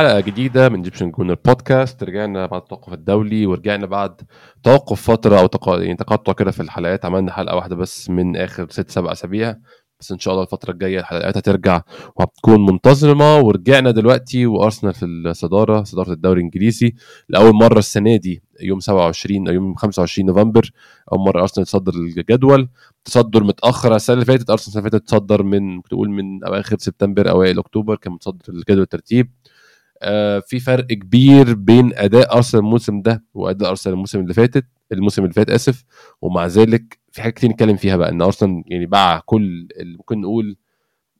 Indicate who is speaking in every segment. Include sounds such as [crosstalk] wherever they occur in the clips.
Speaker 1: حلقة جديدة من Egyptian Gooner Podcast رجعنا بعد التوقف الدولي ورجعنا بعد توقف فترة أو تق... يعني تقطع كده في الحلقات. عملنا حلقة واحدة بس من آخر ست سبع أسابيع. بس إن شاء الله الفترة الجاية الحلقات هترجع وهتكون منتظمة. ورجعنا دلوقتي وأرسنال في الصدارة صدارة الدوري الإنجليزي. لأول مرة السنة دي يوم 27 أو يوم 25 نوفمبر أول مرة أرسنال تصدر الجدول. تصدر متأخر السنة اللي فاتت. أرسنال السنة اللي فاتت تصدر من تقول من أواخر سبتمبر أوائل أكتوبر كان متصدر الجدول الترتيب. في فرق كبير بين أداء أرسنال الموسم ده وأداء أرسنال الموسم اللي فاتت الموسم اللي فات آسف ومع ذلك في حاجات كتير نتكلم فيها بقى إن أرسنال يعني باع كل اللي ممكن نقول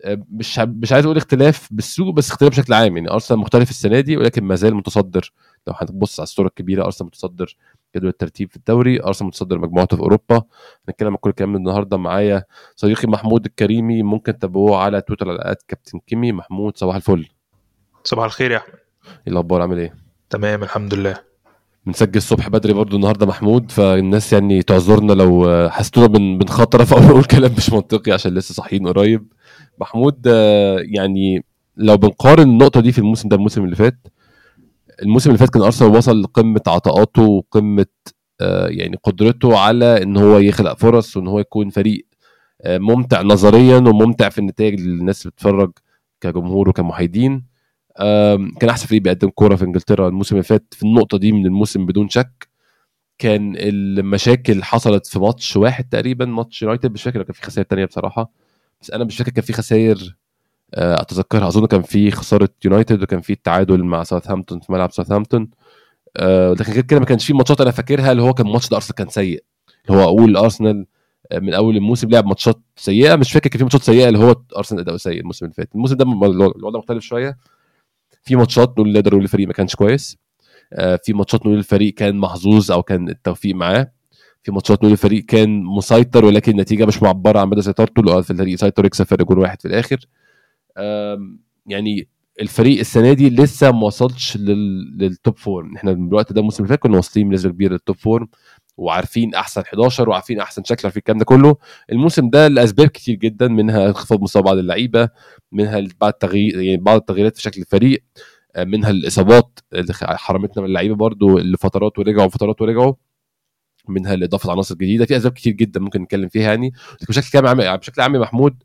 Speaker 1: آه، مش مش عايز أقول اختلاف بالسوق بس اختلاف بشكل عام. يعني أرسنال مختلف السنة دي ولكن ما زال متصدر. لو هنبص على الصورة الكبيرة أرسنال متصدر جدول الترتيب في الدوري أرسنال متصدر مجموعته في أوروبا. هنتكلم عن كل الكلام النهارده معايا صديقي محمود الكريمي ممكن تتابعوه على تويتر على كابتن كيمي. محمود صباح الفل.
Speaker 2: صباح الخير يا أحمد.
Speaker 1: إيه الأخبار؟ عامل إيه؟
Speaker 2: تمام الحمد لله.
Speaker 1: بنسجل الصبح بدري برضو النهارده محمود فالناس يعني تعذرنا لو حسيتونا بن بنخاطر فأقول [laughs] كلام مش منطقي عشان لسه صاحيين قريب. محمود يعني لو بنقارن النقطة دي في الموسم ده الموسم اللي فات الموسم اللي فات كان أرسنال وصل لقمة عطاءاته وقمة يعني قدرته على إن هو يخلق فرص وإن هو يكون فريق ممتع نظريا وممتع في النتائج للناس اللي بتتفرج كجمهور وكمحايدين. كان أحسن فريق بيقدم كورة في إنجلترا الموسم اللي فات في النقطة دي من الموسم بدون شك. كان المشاكل حصلت في ماتش واحد تقريبا ماتش يونايتد مش فاكر كان في خسائر تانية بصراحة. بس أنا مش فاكر كان في خسائر آه، أتذكرها. أظن كان في خسارة يونايتد وكان في التعادل مع ساوثهامبتون في ملعب ساوثهامبتون. آه، لكن غير كده ما كانش في ماتشات أنا فاكرها اللي هو كان ماتش ارسنال كان سيء. اللي هو أقول أرسنال آه، من أول الموسم لعب ماتشات سيئة. مش فاكر كان في ماتشات سيئة اللي هو أرسنال أداؤه سيء الموسم اللي فات. الموسم ده الوضع مختلف شوية. في ماتشات نقول نقدر نقول الفريق ما كانش كويس. آه، في ماتشات نقول الفريق كان محظوظ أو كان التوفيق معاه. في ماتشات نقول الفريق كان مسيطر ولكن النتيجة مش معبرة عن مدى سيطرته. لو الفريق سيطر يكسب فرق جول واحد في الآخر. يعني الفريق السنة دي لسه ما وصلش لل top form إحنا الوقت ده الموسم اللي فات كنا واصلين بنسبة كبيرة لل top form وعارفين أحسن 11 وعارفين أحسن شكل عارفين الكلام ده كله. الموسم ده لأسباب كتير جدا منها انخفاض مستوى بعض اللعيبة منها بعض التغيير يعني بعض التغييرات في شكل الفريق آه، منها الإصابات اللي حرمتنا من اللعيبة برضو لفترات ورجعوا فترات ورجعوا منها اضافه عناصر جديدة. في أسباب كتير جدا ممكن نتكلم فيها يعني. بشكل عام بشكل عام محمود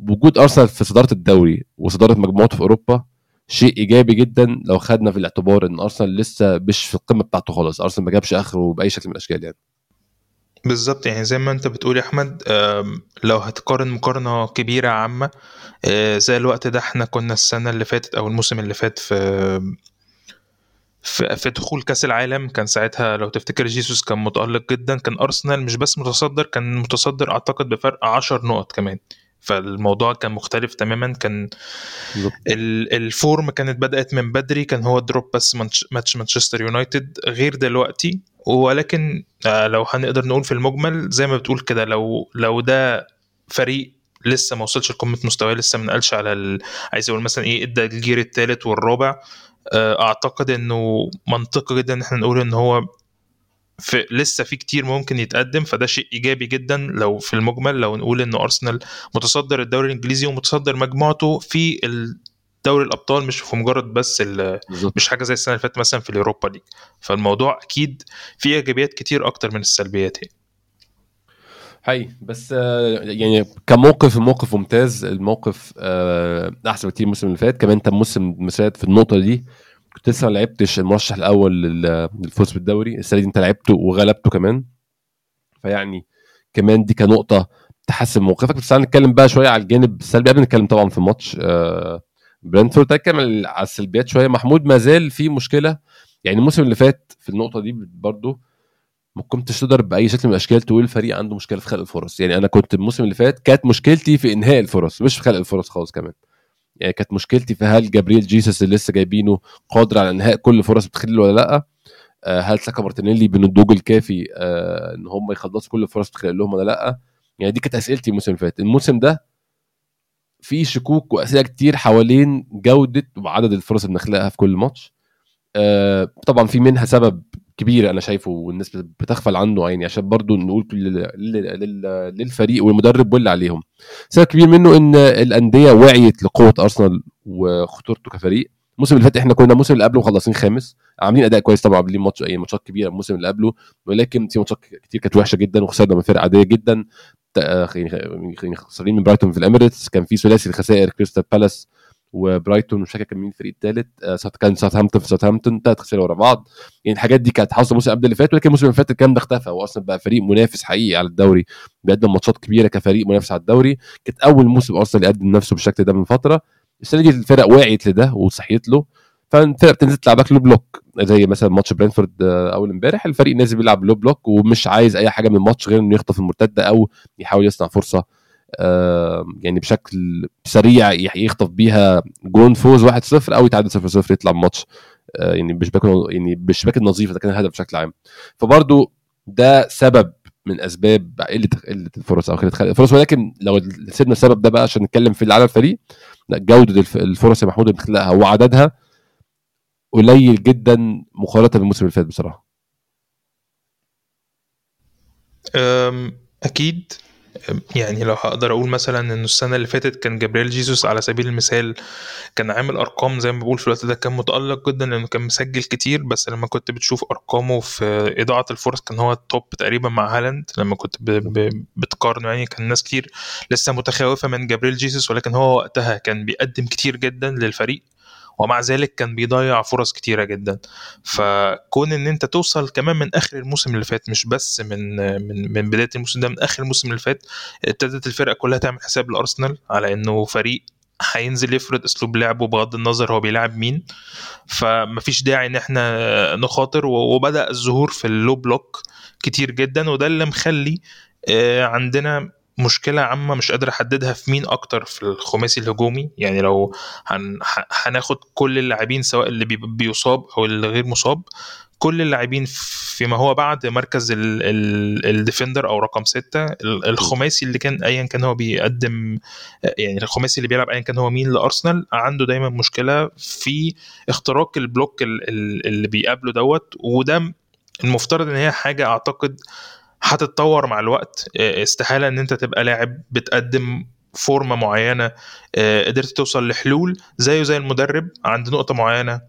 Speaker 1: وجود أرسنال في صدارة الدوري وصدارة مجموعته في أوروبا شيء إيجابي جدا لو خدنا في الاعتبار إن أرسنال لسه مش في القمة بتاعته خالص. أرسنال ما جابش آخره بأي شكل من الأشكال يعني.
Speaker 2: بالظبط يعني زي ما أنت بتقول يا أحمد لو هتقارن مقارنة كبيرة عامة آه، زي الوقت ده إحنا كنا السنة اللي فاتت أو الموسم اللي فات في في, دخول كأس العالم كان ساعتها لو تفتكر جيسوس كان متألق جدا. كان أرسنال مش بس متصدر كان متصدر أعتقد بفرق 10 نقط كمان. فالموضوع كان مختلف تماما. كان ال form كانت بدأت من بدري كان هو drop بس ماتش مانشستر يونايتد غير دلوقتي. ولكن آه، لو هنقدر نقول في المجمل زي ما بتقول كده لو لو ده فريق لسه ما وصلش لقمة مستواه لسه ما نقلش على ال... عايز أقول مثلا إيه إدى الجير الثالث والرابع آه، أعتقد إنه منطقي جدا إن إحنا نقول إن هو في لسه في كتير ممكن يتقدم فده شيء إيجابي جدا لو في المجمل لو نقول إن أرسنال متصدر الدوري الإنجليزي ومتصدر مجموعته في دوري الأبطال مش في مجرد بس مش حاجة زي السنة اللي فاتت مثلا في اليوروبا ليج. فالموضوع أكيد فيه إيجابيات كتير أكتر من السلبيات يعني.
Speaker 1: حقيقي بس آه، يعني كموقف الموقف ممتاز الموقف آه، أحسن بكتير الموسم اللي فات. كمان انت الموسم اللي فات في النقطة دي. كنت لسه ما لعبتش المرشح الأول للفوز بالدوري السنة دي أنت لعبته وغلبته كمان. فيعني كمان دي كنقطة تحسن موقفك. بس هنتكلم بقى شوية على الجانب السلبي. قبل نتكلم طبعا في الماتش آه برنتفورد هنتكلم على السلبيات شوية. محمود ما زال في مشكلة. يعني الموسم اللي فات في النقطة دي برضه ما كنتش تقدر بأي شكل من الأشكال تقول الفريق عنده مشكلة في خلق الفرص. يعني أنا كنت الموسم اللي فات كانت مشكلتي في إنهاء الفرص مش في خلق الفرص خالص كمان. يعني كانت مشكلتي في هل جابرييل جيسس اللي لسه جايبينه قادر على إنهاء كل فرص بتخلق له ولا لأ؟ آه، هل ساكا مارتينيلي بالنضوج الكافي آه، إن هم يخلصوا كل الفرص بتخلق لهم ولا لأ؟ يعني دي كانت أسئلتي الموسم اللي فات. الموسم ده في شكوك وأسئلة كتير حوالين جودة وعدد الفرص اللي بنخلقها في كل ماتش. طبعا في منها سبب كبير أنا شايفه والناس بتغفل عنه يعني عشان برضو نقول للفريق والمدرب واللي عليهم. سبب كبير منه إن الأندية وعيت لقوة أرسنال وخطورته كفريق. الموسم اللي فات إحنا كنا الموسم اللي قبله مخلصين خامس عاملين أداء كويس طبعا عاملين ماتش أي ماتشات كبيرة الموسم اللي قبله ولكن في ماتشات كتير كانت وحشة جدا وخسرنا من فرق عادية جدا. يعني خسرين من برايتون في الإميريتس كان في ثلاثي الخسائر كريستال بالاس وبرايتون مش فاكر كان مين الفريق الثالث آه كان ساوثهامبتون في ساوثهامبتون ثلاث خسائر ورا بعض. يعني الحاجات دي كانت حاصله الموسم قبل اللي فات ولكن الموسم اللي فات الكلام ده اختفى. هو أصلا بقى فريق منافس حقيقي على الدوري بيقدم ماتشات كبيرة كفريق منافس على الدوري. كانت أول موسم ارسنال يقدم نفسه بالشكل ده من فترة. السنة دي الفرق وعيت لده وصحيت له. فالفرق بتنزل تلعبك low block زي مثلا ماتش برنتفورد آه، أول امبارح. الفريق نازل بيلعب low block ومش عايز أي حاجة من الماتش غير إنه يخطف المرتدة أو يحاول يصنع فرصة. يعني بشكل سريع يخطف بيها جون فوز 1-0 أو يتعادل 0-0 يطلع الماتش. آه، يعني بشباك يعني بالشباك النظيفه ده كان الهدف بشكل عام. فبرضو ده سبب من أسباب قله قلة الفرص أو قلة الفرص ولكن لو سيبنا السبب ده بقى عشان نتكلم في على الفريق لا جودة الفرص يا محمود اللي بتخلقها وعددها قليل جدا مقارنة بالموسم اللي فات بصراحة.
Speaker 2: أكيد يعني لو هقدر أقول مثلا ان السنة اللي فاتت كان جابرييل جيسوس على سبيل المثال كان عامل أرقام زي ما بقول في الوقت ده كان متألق جدا لأنه كان مسجل كتير بس لما كنت بتشوف أرقامه في إضاعة الفرص كان هو التوب تقريبا مع هالاند لما كنت بتقارنه يعني كان ناس كتير لسه متخوفه من جابرييل جيسوس ولكن هو وقتها كان بيقدم كتير جدا للفريق. ومع ذلك كان بيضيع فرص كتيرة جدا. فكون إن أنت توصل كمان من آخر الموسم اللي فات مش بس من من من بداية الموسم ده من آخر الموسم اللي فات ابتدت الفرقة كلها تعمل حساب لأرسنال على إنه فريق هينزل يفرض أسلوب لعبه بغض النظر هو بيلعب مين. فمفيش داعي إن إحنا نخاطر وبدأ الظهور في ال low block كتير جدا وده اللي مخلي آه، عندنا مشكلة عامة مش قادر أحددها في مين أكتر في الخماسي الهجومي. يعني لو هن... هناخد كل اللاعبين سواء اللي بيصاب أو اللي غير مصاب كل اللاعبين فيما هو بعد مركز ال defender أو رقم ستة. الخماسي اللي كان ايا كان هو بيقدم يعني الخماسي اللي بيلعب ايا كان هو مين لأرسنال عنده دايما مشكلة في اختراق ال block اللي بيقابله دوت. وده المفترض إن هي حاجة أعتقد هتتطور مع الوقت. استحالة إن أنت تبقى لاعب بتقدم فورمة معينة قدرت توصل لحلول زيه زي المدرب عند نقطة معينة.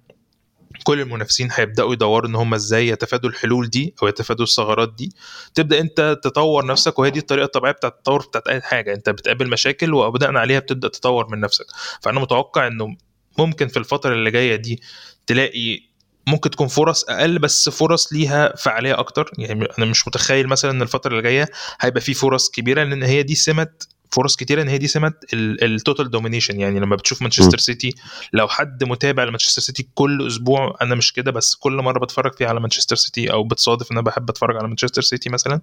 Speaker 2: كل المنافسين هيبدأوا يدوروا إن هم إزاي يتفادوا الحلول دي أو يتفادوا الثغرات دي. تبدأ أنت تطور نفسك وهي دي الطريقة الطبيعية بتاعت التطور بتاعت أي حاجة. أنت بتقابل مشاكل وبناء عليها بتبدأ تطور من نفسك. فأنا متوقع إنه ممكن في الفترة اللي جاية دي تلاقي ممكن تكون فرص أقل بس فرص ليها فعالية أكتر. يعني أنا مش متخيل مثلا إن الفترة اللي جاية هيبقى في فرص كبيرة لأن هي دي سمة فرص كتيرة إن هي دي سمة ال total domination يعني لما بتشوف مانشستر سيتي لو حد متابع لمانشستر سيتي كل أسبوع أنا مش كده بس كل مرة بتفرج فيها على مانشستر سيتي أو بتصادف إن أنا بحب أتفرج على مانشستر سيتي مثلا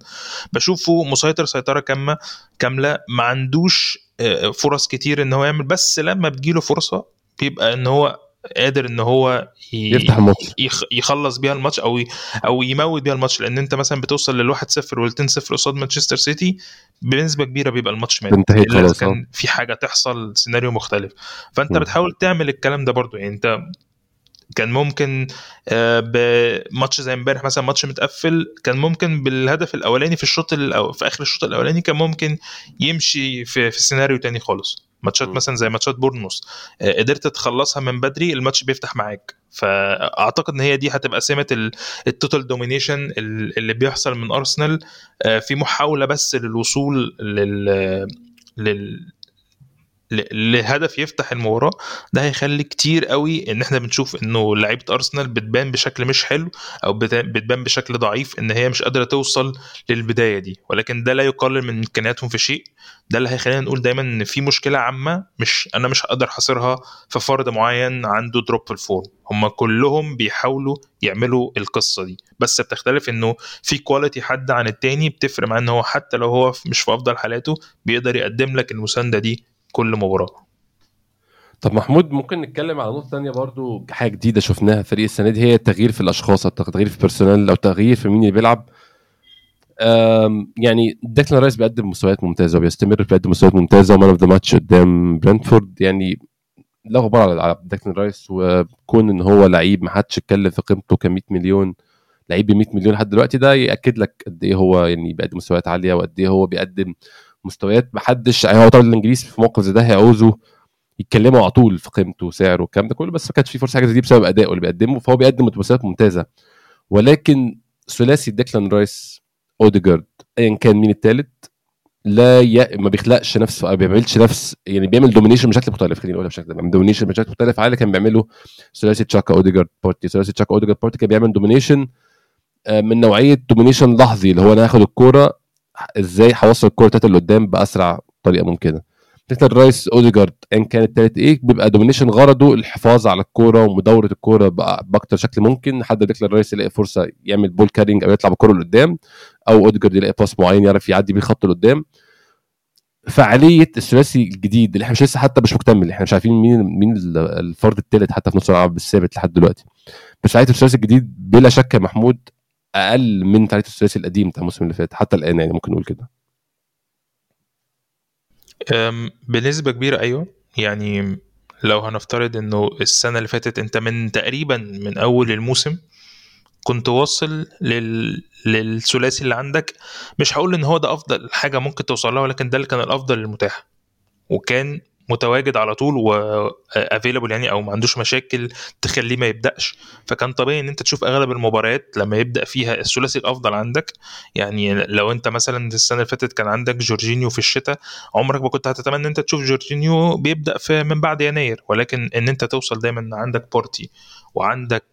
Speaker 2: بشوفه مسيطر سيطرة كامله كاملة ما عندوش فرص كتير إن هو يعمل بس لما بتجيله فرصة بيبقى إن هو قادر إن هو
Speaker 1: يفتح الماتش.
Speaker 2: يخلص بيها الماتش أو أو يموت بيها الماتش لأن أنت مثلا بتوصل لل 1-0 وال 2-0 قصاد مانشستر سيتي بنسبة كبيرة بيبقى الماتش
Speaker 1: مات. انتهى خلاص
Speaker 2: كان آه. في حاجة تحصل سيناريو مختلف. فأنت م. بتحاول تعمل الكلام ده برضو. يعني أنت كان ممكن آه، بماتش زي امبارح مثلا ماتش متقفل كان ممكن بالهدف الأولاني في الشوط في آخر الشوط الأولاني كان ممكن يمشي في, في سيناريو تاني خالص. ماتشات مثلا زي ماتشات بورنموث. آه، قدرت تخلصها من بدري الماتش بيفتح معاك. فأعتقد إن هي دي هتبقى سمة ال total domination اللي بيحصل من أرسنال. آه، في محاولة بس للوصول لل لل لهدف يفتح المباراة ده هيخلي كتير قوي إن إحنا بنشوف إنه لعيبة أرسنال بتبان بشكل مش حلو أو بتبان بشكل ضعيف إن هي مش قادرة توصل للبداية دي. ولكن ده لا يقلل من إمكانياتهم في شيء ده اللي هيخلينا نقول دايما إن في مشكلة عامة مش أنا مش هقدر حاصرها في فرد معين عنده drop في ال form هم كلهم بيحاولوا يعملوا القصة دي. بس بتختلف إنه في quality حد عن التاني بتفرق مع إن هو حتى لو هو مش في أفضل حالاته بيقدر يقدم لك المساندة دي كل مباراة.
Speaker 1: طب محمود ممكن نتكلم على نقطة ثانية برضو؟ حاجة جديدة شفناها فريق السنة دي هي التغيير في الأشخاص التغيير في ال personnel أو تغيير في مين اللي بيلعب. يعني ديكلان رايس بيقدم مستويات ممتازة وبيستمر بيقدم مستويات ممتازة و man of the match قدام برنتفورد. يعني لا غبار على ديكلان رايس وكون إن هو لعيب ما حدش اتكلم في قيمته ك 100 مليون لعيب ب 100 مليون لحد دلوقتي ده يأكد لك قد إيه هو يعني بيقدم مستويات عالية وقد إيه هو بيقدم مستويات محدش يعني هو طبعا الانجليز في موقف زي ده هيعوزوا يتكلموا على طول في قيمته وسعره والكلام ده كله بس ما كانش في فرصة حاجة زي دي بسبب أدائه اللي بيقدمه فهو بيقدم مستويات ممتازة. ولكن ثلاثي ديكلان رايس أوديجارد ايا كان مين الثالث لا ي... ما بيخلقش نفس ما بيعملش نفس يعني بيعمل domination بشكل مختلف خلينا نقولها بشكل بيعمل domination بشكل مختلف على اللي كان بيعمله ثلاثي تشاكا أوديجارد بارتي. ثلاثي تشاكا أوديجارد بارتي كان بيعمل domination من نوعية domination لحظي اللي هو أنا هاخد الكورة إزاي هوصل الكوره بتاعتي اللي قدام بأسرع طريقة ممكنة. ديكلان رايس اوديجارد إن كان التالت إيه بيبقى domination غرضه الحفاظ على الكورة ومداورة الكورة بأكتر شكل ممكن. لحد ديكلان رايس يلاقي فرصة يعمل ball carrying أو يطلع بالكوره لقدام أو اوديجارد يلاقي pass معين يعرف يعدي بيه الخط لقدام. فعالية الثلاثي الجديد اللي إحنا مش لسه حتى مش مكتمل إحنا مش عارفين مين مين الفرد الثالث حتى في نص الملعب بالثابت لحد دلوقتي. بس فعاليه الثلاثي الجديد بلا شك يا محمود أقل من فعاليه الثلاثي القديم بتاع الموسم اللي فات حتى الآن يعني ممكن نقول كده.
Speaker 2: بنسبة كبيرة أيوه. يعني لو هنفترض إنه السنة اللي فاتت أنت من تقريبا من أول الموسم كنت واصل لل... للثلاثي اللي عندك مش هقول إن هو ده أفضل حاجة ممكن توصل لها ولكن ده اللي كان الأفضل المتاح وكان متواجد على طول وافيلابل يعني أو ما عندوش مشاكل تخليه ما يبدأش. فكان طبيعي إن أنت تشوف أغلب المباريات لما يبدأ فيها الثلاثي الأفضل عندك. يعني لو أنت مثلا السنة اللي فاتت كان عندك جورجينيو في الشتاء عمرك ما كنت هتتمنى إن أنت تشوف جورجينيو بيبدأ في من بعد يناير. ولكن إن أنت توصل دايما عندك بورتي وعندك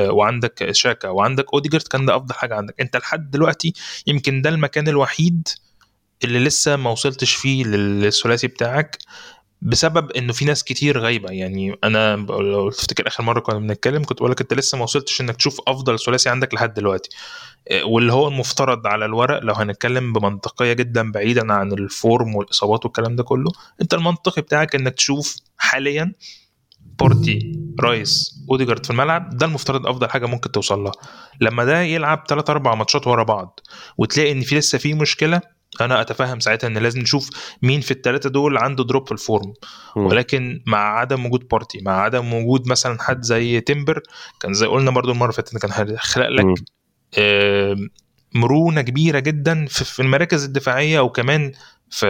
Speaker 2: وعندك شاكا وعندك أوديجارد كان ده أفضل حاجة عندك. أنت لحد دلوقتي يمكن ده المكان الوحيد اللي لسه ما وصلتش فيه للثلاثي بتاعك بسبب إنه في ناس كتير غايبة. يعني أنا لو تفتكر آخر مرة كنا بنتكلم كنت بقول لك أنت لسه ما وصلتش إنك تشوف أفضل ثلاثي عندك لحد دلوقتي. واللي هو المفترض على الورق لو هنتكلم بمنطقية جدا بعيدا عن ال form والإصابات والكلام ده كله أنت المنطقي بتاعك إنك تشوف حاليا بارتي رايس أوديجارد في الملعب ده المفترض أفضل حاجة ممكن توصل لها. لما ده يلعب 3 4 ماتشات ورا بعض وتلاقي إن في لسه في مشكلة أنا أتفهم ساعتها إن لازم نشوف مين في الثلاثه دول عنده drop في ال form ولكن مع عدم وجود بارتي مع عدم وجود مثلا حد زي تمبر كان زي قلنا برضو المرة اللي فاتت كان هيخلق لك آه مرونة كبيرة جدا في المراكز الدفاعية وكمان في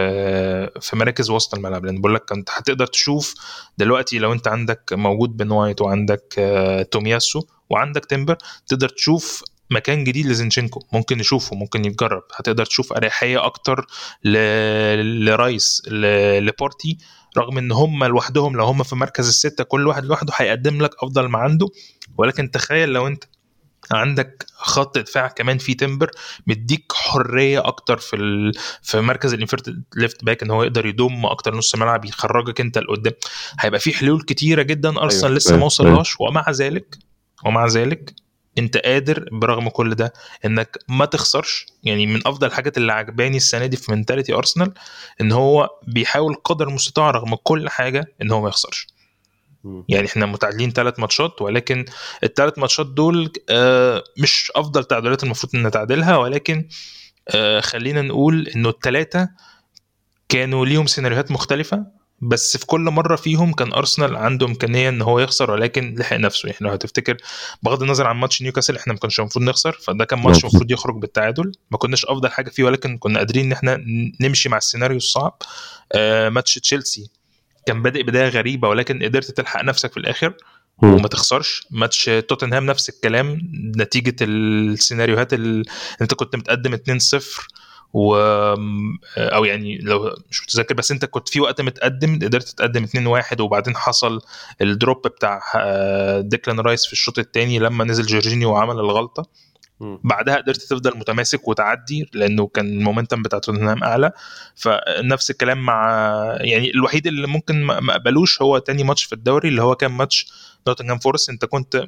Speaker 2: في مراكز وسط الملعب. لأن بقول لك كنت هتقدر تشوف دلوقتي لو أنت عندك موجود بن وايت وعندك آه تومياسو وعندك تمبر تقدر تشوف مكان جديد لزينشينكو. ممكن نشوفه ممكن يتجرب. هتقدر تشوف أريحية أكتر ل... لرايس ل... لبارتي رغم إن هم لوحدهم لو هم في مركز الستة كل واحد لوحده هيقدم لك أفضل ما عنده. ولكن تخيل لو أنت عندك خط دفاع كمان في تمبر مديك حرية أكتر في ال... في مركز ال inverted left back إن هو يقدر يضم أكتر نص ملعب يخرجك أنت لقدام. هيبقى في حلول كتيرة جدا. أرسنال أيوة. لسه ما وصلهاش. ومع ذلك ومع ذلك انت قادر برغم كل ده انك ما تخسرش. يعني من افضل الحاجات اللي عجباني السنة دي في mentality ارسنال ان هو بيحاول قدر المستطاع رغم كل حاجة ان هو ما يخسرش. يعني إحنا متعادلين ثلاث ماتشات ولكن الثلاث ماتشات دول آه مش افضل تعادلات المفروض ان نتعادلها ولكن آه خلينا نقول انه الثلاثه كانوا ليهم سيناريوهات مختلفة. بس في كل مرة فيهم كان أرسنال عنده إمكانية إن هو يخسر ولكن لحق نفسه. يعني لو هتفتكر بغض النظر عن ماتش نيوكاسل إحنا ما كانش المفروض نخسر فده كان ماتش المفروض يخرج بالتعادل. ما كناش أفضل حاجة فيه ولكن كنا قادرين إن إحنا نمشي مع السيناريو الصعب. آه ماتش تشيلسي كان بادئ بداية غريبة ولكن قدرت تلحق نفسك في الآخر وما تخسرش. ماتش توتنهام نفس الكلام نتيجة السيناريوهات اللي أنت كنت متقدم 2-0 و أو يعني لو مش متذكر بس أنت كنت في وقت متقدم قدرت تتقدم 2-1 وبعدين حصل ال drop بتاع ديكلان رايس في الشوط الثاني لما نزل جورجينيو وعمل الغلطة. بعدها قدرت تفضل متماسك وتعدي لأنه كان ال momentum بتاع توتنهام أعلى. فنفس الكلام مع يعني الوحيد اللي ممكن ما قبلوش هو تاني ماتش في الدوري اللي هو كان ماتش نوتنغهام فورست. أنت كنت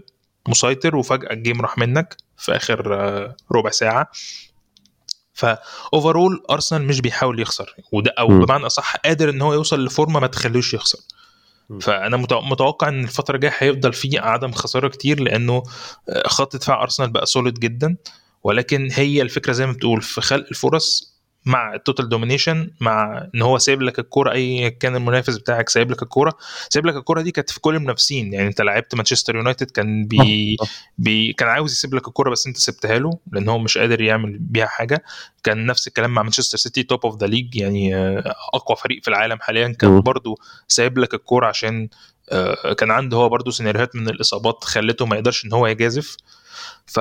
Speaker 2: مسيطر وفجأة ال game راح منك في آخر ربع ساعة. ف overall ارسنال مش بيحاول يخسر وده أو. بمعنى أصح قادر إن هو يوصل لفورمة ما تخليهوش يخسر فأنا متوقع إن الفترة الجاية هيفضل في عدم خسارة كتير لأنه خط دفاع ارسنال بقى solid جدا ولكن هي الفكرة زي ما بتقول في خلق الفرص مع ال total domination مع إن هو سايب لك الكورة أي كان المنافس بتاعك سايب لك الكورة. سايب لك الكورة دي كانت في كل المنافسين. يعني أنت لعبت مانشستر يونايتد كان بي, بي كان عاوز يسيب لك الكورة بس أنت سبتها له لأن هو مش قادر يعمل بيها حاجة. كان نفس الكلام مع مانشستر سيتي top of the league يعني أقوى فريق في العالم حاليا. كان برضو سايب لك الكورة عشان كان عنده هو برضو سيناريوهات من الإصابات خلته ما يقدرش إن هو يجازف. ف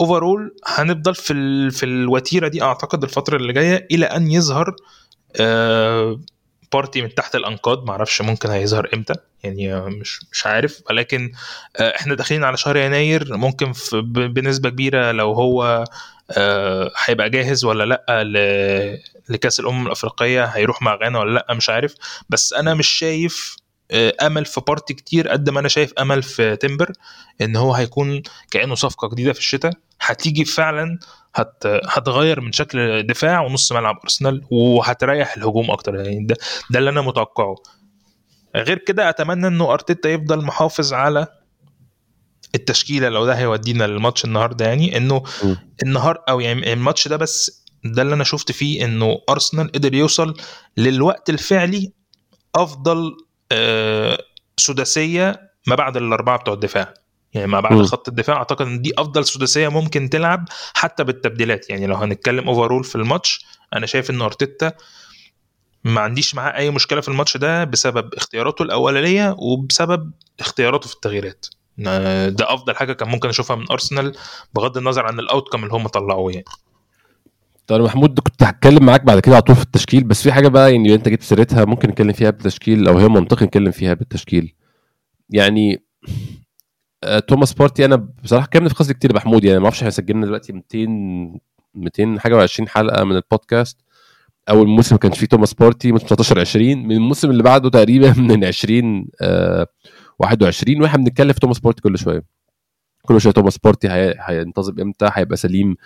Speaker 2: overall هنفضل في ال... في الوتيرة دي أعتقد الفترة اللي جاية إلى أن يظهر آه بارتي من تحت الأنقاض. معرفش ممكن هيظهر إمتى يعني مش مش عارف. ولكن آه إحنا داخلين على شهر يناير. ممكن في بنسبة كبيرة لو هو آه هيبقى جاهز ولا لأ. لكأس الأمم الأفريقية هيروح مع غانا ولا لأ مش عارف. بس أنا مش شايف أمل في بارتي كتير قد ما أنا شايف أمل في تمبر إن هو هيكون كأنه صفقة جديدة في الشتاء. هتيجي فعلا هت هتغير من شكل دفاع ونص ملعب أرسنال وهتريح الهجوم أكتر. يعني ده ده اللي أنا متوقعه. غير كده أتمنى إنه أرتيتا يفضل محافظ على التشكيلة لو ده هيودينا للماتش النهارده يعني إنه النهار أو يعني الماتش ده بس ده اللي أنا شفت فيه إنه أرسنال قدر يوصل للوقت الفعلي أفضل آه سداسية ما بعد الأربعة بتوع الدفاع. يعني ما بعد. خط الدفاع أعتقد إن دي أفضل سداسية ممكن تلعب حتى بالتبديلات. يعني لو هنتكلم اوفرول في الماتش أنا شايف إن أرتيتا ما عنديش معاه أي مشكلة في الماتش ده بسبب اختياراته الأولانية وبسبب اختياراته في التغييرات. ده أفضل حاجة كان ممكن أشوفها من أرسنال بغض النظر عن الاوتكم اللي هم طلعوه يعني.
Speaker 1: طيب محمود كنت هتكلم معاك بعد كده على طول في التشكيل بس في حاجة بقى يعني أنت جبت سيرتها ممكن نتكلم فيها بالتشكيل أو هي منطقي نتكلم فيها بالتشكيل. يعني توماس بارتي أنا بصراحة اتكلمنا في قصدي كتير محمود يعني ما أعرفش إحنا سجلنا دلوقتي 200 200 حاجة و20 حلقة من البودكاست. أول موسم ما كانش فيه توماس بارتي من 19 20 من الموسم اللي بعده تقريبا [laughs] من 20 آه 21 وإحنا بنتكلم في توماس بارتي كل شوية. كل شوية توماس بارتي هينتظم إمتى؟ هيبقى سليم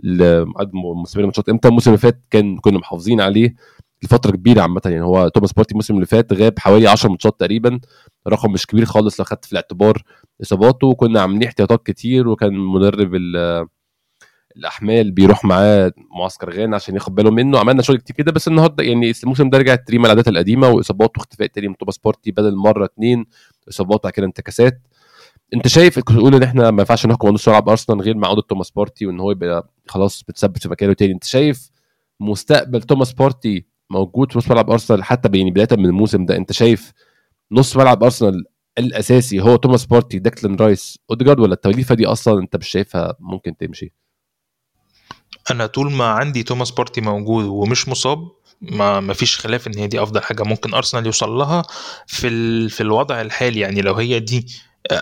Speaker 1: لموسمين الماتشات. إمتى؟ الموسم اللي فات كان كنا محافظين عليه. لفترة كبيرة عامة يعني هو توماس بارتي الموسم اللي فات غاب حوالي 10 ماتشات تقريبا رقم مش كبير خالص لو خدت في الاعتبار إصاباته كنا عاملين احتياطات كتير وكان مدرب الأحمال بيروح معاه معسكر غانا عشان ياخد باله منه. عملنا شغل كتير كده بس النهارده يعني الموسم ده رجعت ريما العادات القديمة وإصابات واختفاء تاني من توماس بارتي بدل مرة اتنين إصابات بعد كده انتكاسات. أنت شايف كنت بتقول إن إحنا ما ينفعش نحكم نص ملعب أرسنال غير مع عودة توماس بارتي وإن هو يبقى خلاص متثبت في مكانه تاني. أنت شايف مستقبل توماس بارتي موجود في نص ملعب أرسنال حتى يعني بدايه من الموسم ده. أنت شايف نص ملعب أرسنال الأساسي هو توماس بارتي ديكلان رايس أوديجارد ولا التوليفة دي أصلا أنت مش شايفها ممكن تمشي؟
Speaker 2: أنا طول ما عندي توماس بارتي موجود ومش مصاب ما ما فيش خلاف إن هي دي أفضل حاجة ممكن أرسنال يوصل لها في ال... في الوضع الحالي. يعني لو هي دي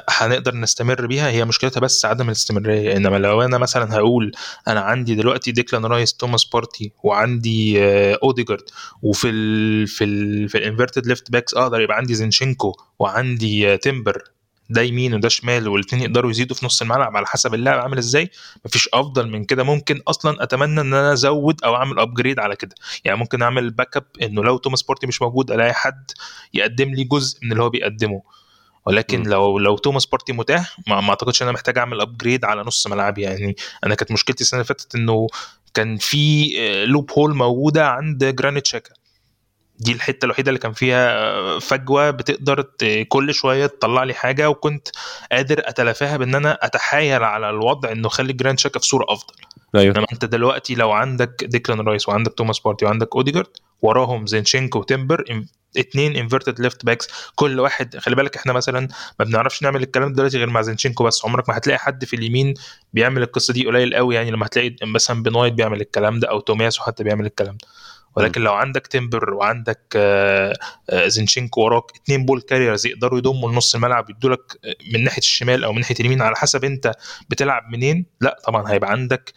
Speaker 2: هنقدر نستمر بيها هي مشكلتها بس عدم الاستمرارية. إنما لو أنا مثلا هقول أنا عندي دلوقتي ديكلان رايس توماس بارتي وعندي أوديجارد وفي ال في ال في ال inverted left backs أقدر يبقى عندي زينشينكو وعندي تمبر ده يمين وده شمال والاثنين يقدروا يزيدوا في نص الملعب على حسب اللاعب عامل إزاي. مفيش أفضل من كده. ممكن أصلا أتمنى إن أنا أزود أو أعمل upgrade على كده. يعني ممكن أعمل backup إنه لو توماس بارتي مش موجود ألاقي حد يقدم لي جزء من اللي هو بيقدمه. ولكن م. لو لو توماس بارتي متاح ما, ما أعتقدش إن أنا محتاج أعمل upgrade على نص ملعبي يعني. أنا كانت مشكلتي السنة اللي فاتت إنه كان في loophole موجودة عند جرانيت شاكا دي الحتة الوحيدة اللي كان فيها فجوة بتقدر كل شوية تطلع لي حاجة وكنت قادر أتلافاها بإن أنا أتحايل على الوضع إنه خلي جرانيت شاكا في صورة أفضل.
Speaker 1: أيوه.
Speaker 2: انما أنت دلوقتي لو عندك ديكلان رايس وعندك توماس بارتي وعندك أوديجارد وراهم زينشينكو وتمبر اتنين inverted left backs كل واحد خلي بالك إحنا مثلا ما بنعرفش نعمل الكلام دلوقتي غير مع زينشينكو بس عمرك ما هتلاقي حد في اليمين بيعمل القصة دي قليل قوي يعني لما هتلاقي مثلا بن وايت بيعمل الكلام ده أو تومياسو حتى بيعمل الكلام ده. ولكن لو عندك تمبر وعندك زينشينكو وراك اتنين ball carriers يقدروا يضموا لنص الملعب يدوا لك من ناحية الشمال أو من ناحية اليمين على حسب أنت بتلعب منين لا طبعا هيبقى عندك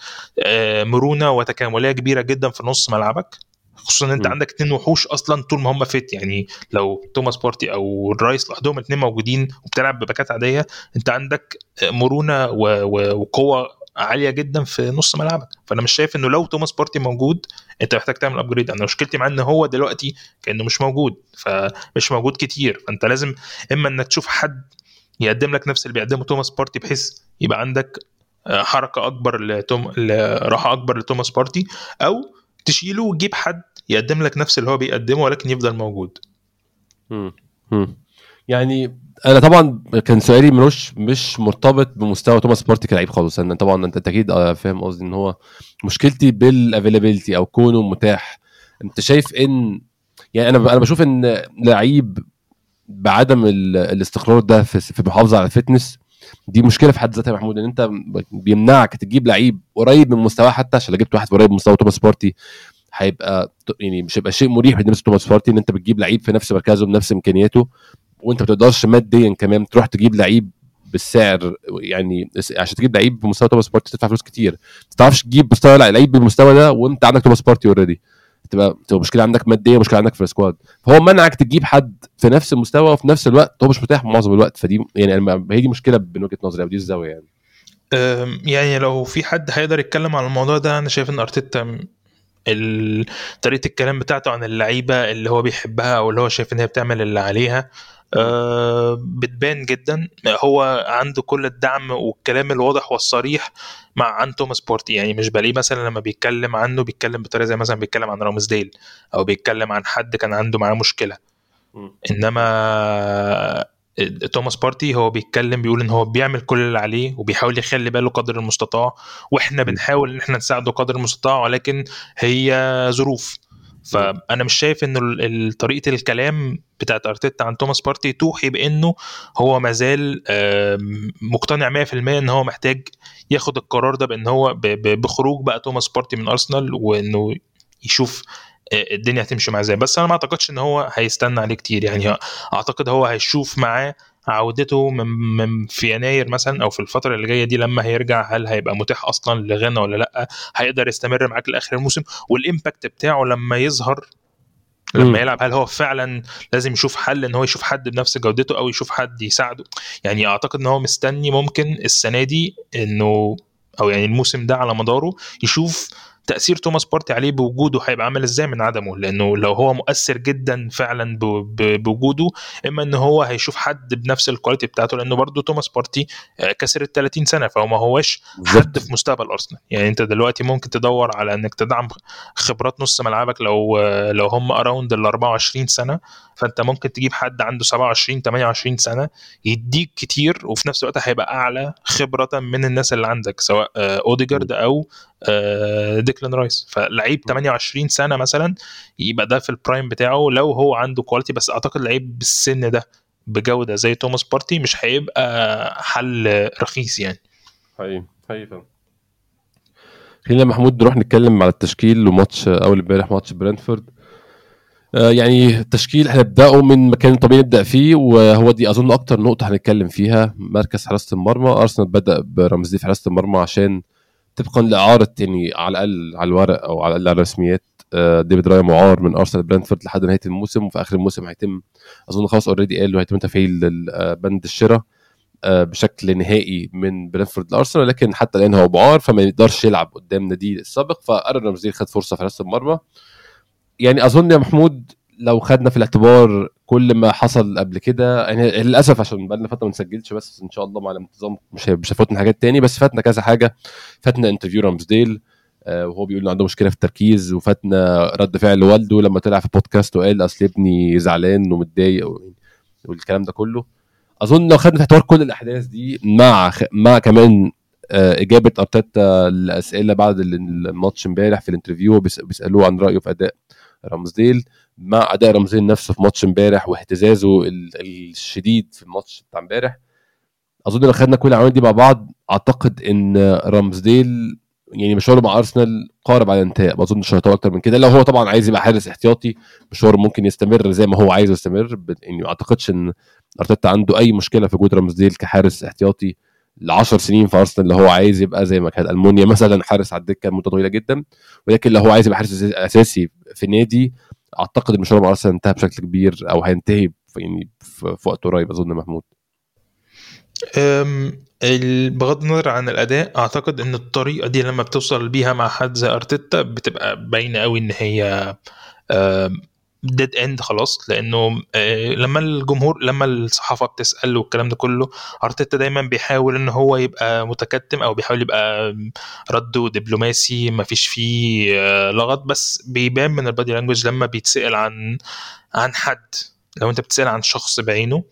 Speaker 2: مرونة وتكاملية كبيرة جدا في نص ملعبك خصوصا إن أنت م. عندك اتنين وحوش أصلا طول ما هم fit يعني لو توماس بارتي أو الرايس لوحدهم اتنين موجودين وبتلعب بباكات عادية أنت عندك مرونة وقوة عالية جدا في نص ملعبك فأنا مش شايف إنه لو توماس بارتي موجود أنت محتاج تعمل upgrade أنا مشكلتي معاه إن هو دلوقتي كأنه مش موجود فمش موجود كتير فأنت لازم إما إنك تشوف حد يقدم لك نفس اللي بيقدمه توماس بارتي بحيث يبقى عندك حركة أكبر لتوم راحة أكبر لتوماس بارتي أو تشيله وتجيب حد يقدم لك نفس اللي هو بيقدمه ولكن يفضل موجود
Speaker 1: مم. مم. يعني أنا طبعا كان سؤالي ملوش مش مرتبط بمستوى توماس بارتي كلاعب خالص. أنا طبعا انت أكيد آه، فاهم قصدي ان هو مشكلتي بال availability أو كونه متاح. انت شايف ان يعني أنا أنا بشوف ان لعيب بعدم ال- الاستقرار ده في في المحافظه على ال fitness دي مشكلة في حد ذاتها يا محمود ان انت بيمنعك تجيب لعيب قريب من مستواه حتى عشان لو جبت واحد قريب من مستوى توماس بارتي هيبقى يعني مش هيبقى شيء مريح بالنسبة لتوماس بارتي ان انت بتجيب لعيب في نفس مركزه بنفس إمكانياته. وانت ما بتقدرش ماديا كمان تروح تجيب لعيب بالسعر يعني عشان تجيب لعيب بمستوى توماس بارتي تدفع فلوس كتير. ما تعرفش تجيب مستوى لعيب بالمستوى ده وانت عندك توماس بارتي already تبقى تبقى مشكلة عندك مادية مشكلة عندك في السكواد. فهو منعك تجيب حد في نفس المستوى وفي نفس الوقت هو مش متاح معظم الوقت. فدي يعني هي دي مشكلة من وجهة نظري أو دي الزاوية يعني.
Speaker 2: يعني لو في حد هيقدر يتكلم عن الموضوع ده أنا شايف إن أرتيتا طريقة الكلام بتاعته عن اللعيبة اللي هو بيحبها أو اللي هو شايف إن هي بتعمل اللي عليها بتبان جدا. هو عنده كل الدعم والكلام الواضح والصريح مع عن توماس بارتي. يعني مش بلاقيه مثلا لما بيتكلم عنه بيتكلم بطريقة زي مثلا بيتكلم عن رامزديل أو بيتكلم عن حد كان عنده معاه مشكلة. إنما توماس بارتي هو بيتكلم بيقول إن هو بيعمل كل اللي عليه وبيحاول يخلي باله قدر المستطاع وإحنا بنحاول إن إحنا نساعده قدر المستطاع ولكن هي ظروف. فانا مش شايف ان ال- ال- طريقة الكلام بتاعت أرتيتا عن توماس بارتي توحي بانه هو مازال مقتنع 100% إن هو محتاج ياخد القرار ده بإن هو بخروج بقى توماس بارتي من أرسنال وإنه يشوف آه، الدنيا هتمشي معاه إزاي. بس أنا ما أعتقدش إن هو هيستنى عليه كتير يعني. أعتقد هو هيشوف معاه عودته من, من في يناير مثلا أو في الفترة اللي جاية دي لما هيرجع هل هيبقى متاح أصلا لغانا ولا لأ؟ هيقدر يستمر معاك لآخر الموسم؟ وال impact بتاعه لما يظهر. لما يلعب هل هو فعلا لازم يشوف حل إن هو يشوف حد بنفس جودته أو يشوف حد يساعده؟ يعني أعتقد إن هو مستني ممكن السنة دي إنه أو يعني الموسم ده على مداره يشوف تأثير توماس بارتي عليه بوجوده هيبقى عامل إزاي من عدمه؟ لأنه لو هو مؤثر جدا فعلا بوجوده إما إن هو هيشوف حد بنفس ال quality بتاعته لأنه برضه توماس بارتي آه، كسر ال 30 سنة فهو ما هوش حد في مستقبل أرسنال. يعني أنت دلوقتي ممكن تدور على إنك تدعم خبرات نص ملعبك لو لو هم around ال 24 سنة فأنت ممكن تجيب حد عنده 27 28 سنة يديك كتير وفي نفس الوقت هيبقى أعلى خبرة من الناس اللي عندك سواء آه، اوديجارد أو آه، ديكلان رايس. فلعيب 28 سنة مثلا يبقى ده في ال prime بتاعه. لو هو عنده quality بس أعتقد لعيب بالسن ده بجودة زي توماس بارتي مش هيبقى حل رخيص يعني.
Speaker 1: حقيقي حقيقي فعلا. خلينا محمود نروح نتكلم على التشكيل وماتش أول امبارح ماتش برنتفورد آه، يعني التشكيل هنبدأه من مكان طبيعي نبدأ فيه وهو دي أظن أكتر نقطة هنتكلم فيها. مركز حراسة المرمى. أرسنال بدأ برمزي في حراسة المرمى عشان طبقا لاعاره يعني على الأقل على الورق أو على الأقل على الرسميات. آه، ديفيد رايا معار من أرسنال برنتفورد لحد نهاية الموسم وفي آخر الموسم هيتم أظن خلاص already قالوا هيتم تفعيل آه، بند الشراء آه، بشكل نهائي من برنتفورد لأرسنال لكن حتى الآن هو معار فما يقدرش يلعب قدام ناديه السابق فقرر رمزي خد فرصة في حراسه المرمى. يعني أظن يا محمود لو خدنا في الاعتبار كل ما حصل قبل كده يعني للأسف عشان بقالنا فترة ما نسجلش بس إن شاء الله مع الانتظام مش مش هيفوتنا حاجات تاني. بس فاتنا كذا حاجة. فاتنا interview رامزديل آه، وهو بيقول انه عنده مشكلة في التركيز. وفاتنا رد فعل والده لما طلع في بودكاست وقال أصل ابني زعلان ومتضايق والكلام ده كله. أظن لو خدنا في اعتبار كل الأحداث دي مع. مع كمان آه، إجابة أرتيتا الاسئله بعد الماتش امبارح في ال interview بيس- بيسألوه عن رأيه في أداء رامزديل مع أداء رامزديل نفسه في ماتش امبارح واهتزازه ال- الشديد في الماتش بتاع امبارح. أظن لو خدنا كل العوامل دي مع بعض أعتقد إن رامزديل يعني مشواره مع أرسنال قارب على الانتهاء. ما أظنش هيطول أكتر من كده. لو هو طبعا عايز يبقى حارس احتياطي مشواره ممكن يستمر زي ما هو عايز يستمر. يعني ما أعتقدش إن أرتيتا عنده أي مشكلة في وجود رامزديل كحارس احتياطي ل 10 سنين في أرسنال. اللي هو عايز يبقى زي ما كان ألمونيا مثلا حارس على الدكة مده طويلة جدا. ولكن لو هو عايز يبقى حارس أساسي في نادي أعتقد إن مع أرسنال انتهى بشكل كبير أو هينتهي في يعني في وقت قريب أظن محمود.
Speaker 2: بغض النظر عن الأداء أعتقد إن الطريقة دي لما بتوصل بيها مع حد زي أرتيتا بتبقى باينة قوي إن هي dead end خلاص لأنه آه، لما الجمهور لما الصحافة بتسأل والكلام ده كله أرتيتا دايما بيحاول إن هو يبقى متكتم أو بيحاول يبقى رده دبلوماسي ما فيش فيه آه، لغط بس بيبان من ال body language لما بيتسأل عن عن حد. لو أنت بتسأل عن شخص بعينه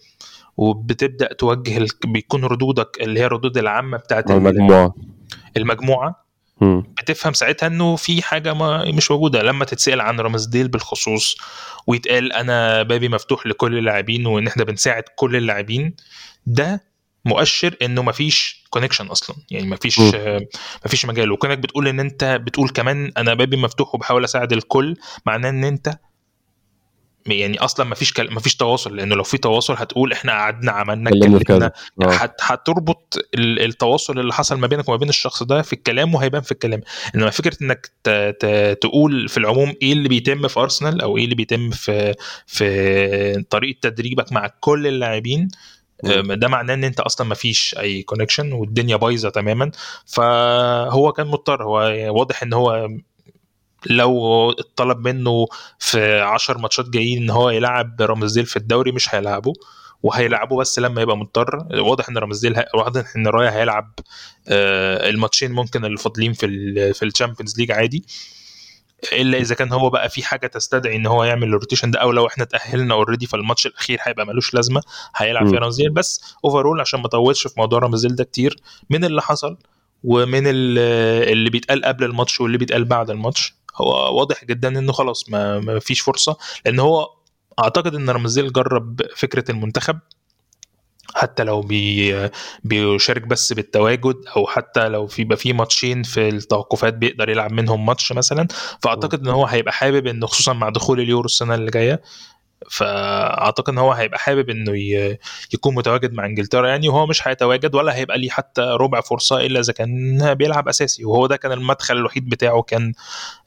Speaker 2: وبتبدأ توجه ال... بيكون ردودك اللي هي الردود العامة بتاعت المجموعة.
Speaker 1: المجموعة
Speaker 2: بتفهم ساعتها إنه في حاجة ما مش موجودة. لما تتسأل عن رامزديل بالخصوص ويتقال أنا بابي مفتوح لكل اللاعبين وإن إحنا بنساعد كل اللاعبين ده مؤشر إنه مفيش كونكشن أصلا. يعني مفيش. آه، مفيش مجال. وكونك بتقول إن أنت بتقول كمان أنا بابي مفتوح وبحاول أساعد الكل معناه إن أنت يعني أصلا مفيش كل... مفيش تواصل لأنه لو في تواصل هتقول إحنا قعدنا عملنا
Speaker 1: اتكلمنا كذا آه.
Speaker 2: هت... هتربط ال- التواصل اللي حصل ما بينك وما بين الشخص ده في الكلام وهيبان في الكلام إنما فكرة إنك ت... ت... تقول في العموم إيه اللي بيتم في أرسنال أو إيه اللي بيتم في في طريقة تدريبك مع كل اللاعبين. أم، ده معناه إن أنت أصلا ما فيش أي كونكشن والدنيا بايظة تماما فهو كان مضطر هو واضح إن هو لو اتطلب منه في 10 ماتشات جايين إن هو يلعب رامزديل في الدوري مش هيلعبه وهيلعبه بس لما يبقى مضطر. واضح إن رامزديل هي... واضح إن رايا هيلعب آه، الماتشين ممكن اللي فاضلين في ال في ال Champions League عادي. إلا إذا كان هو بقى في حاجة تستدعي إن هو يعمل ال rotation ده أو لو إحنا تأهلنا already فالماتش الأخير هيبقى ملوش لازمة هيلعب. فيه رامزديل بس overall عشان ما اطولش في موضوع رامزديل ده كتير من اللي حصل ومن ال- اللي بيتقال قبل الماتش واللي بيتقال بعد الماتش هو واضح جدا إنه خلاص ما, ما فيش فرصة لأن هو أعتقد إن رامزديل جرب فكرة المنتخب حتى لو بي بيشارك بس بالتواجد أو حتى لو في يبقى في ماتشين في التوقفات بيقدر يلعب منهم ماتش مثلا. فأعتقد إن هو هيبقى حابب إنه خصوصا مع دخول اليورو السنة اللي جاية فأعتقد إن هو هيبقى حابب إنه يكون متواجد مع إنجلترا. يعني وهو مش هيتواجد ولا هيبقى ليه حتى ربع فرصة إلا إذا كان بيلعب أساسي. وهو ده كان المدخل الوحيد بتاعه كان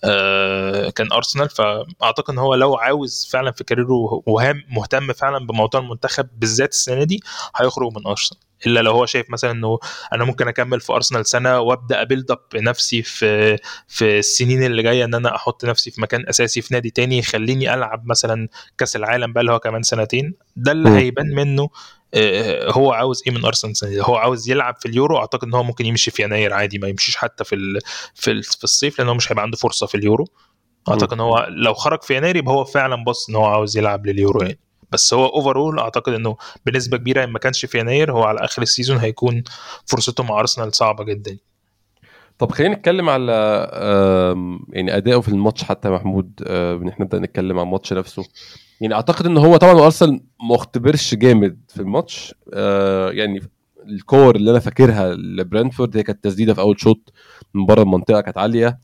Speaker 2: آه كان أرسنال. فأعتقد إن هو لو عاوز فعلا في كاريره وهم مهتم فعلا بموضوع المنتخب بالذات السنة دي هيخرج من أرسنال. إلا لو هو شايف مثلا إنه أنا ممكن أكمل في أرسنال سنة وأبدأ ا build up نفسي في في السنين اللي جاية إن أنا أحط نفسي في مكان أساسي في نادي تاني يخليني ألعب مثلا كأس العالم بقى اللي هو كمان سنتين. ده اللي. هيبان منه آه، هو عاوز إيه من أرسنال هو عاوز يلعب في اليورو أعتقد إن هو ممكن يمشي في يناير عادي ما يمشيش حتى في في في الصيف لأن هو مش هيبقى عنده فرصة في اليورو. أعتقد إن هو لو خرج في يناير يبقى هو فعلا بص إن هو عاوز يلعب لليورو يعني. بس هو overall أعتقد إنه بنسبة كبيرة ما كانش في يناير هو على آخر ال season هيكون فرصته مع ارسنال صعبة جدا.
Speaker 1: طب خلينا نتكلم على يعني اداؤه في الماتش حتى محمود إن إحنا نبدا نتكلم عن الماتش نفسه. يعني أعتقد ان هو طبعا ارسنال ما اختبرش جامد في الماتش. آه، يعني الكور اللي أنا فاكرها لبرنتفورد هي كانت تسديدة في أول شوط من بره المنطقة كانت عالية.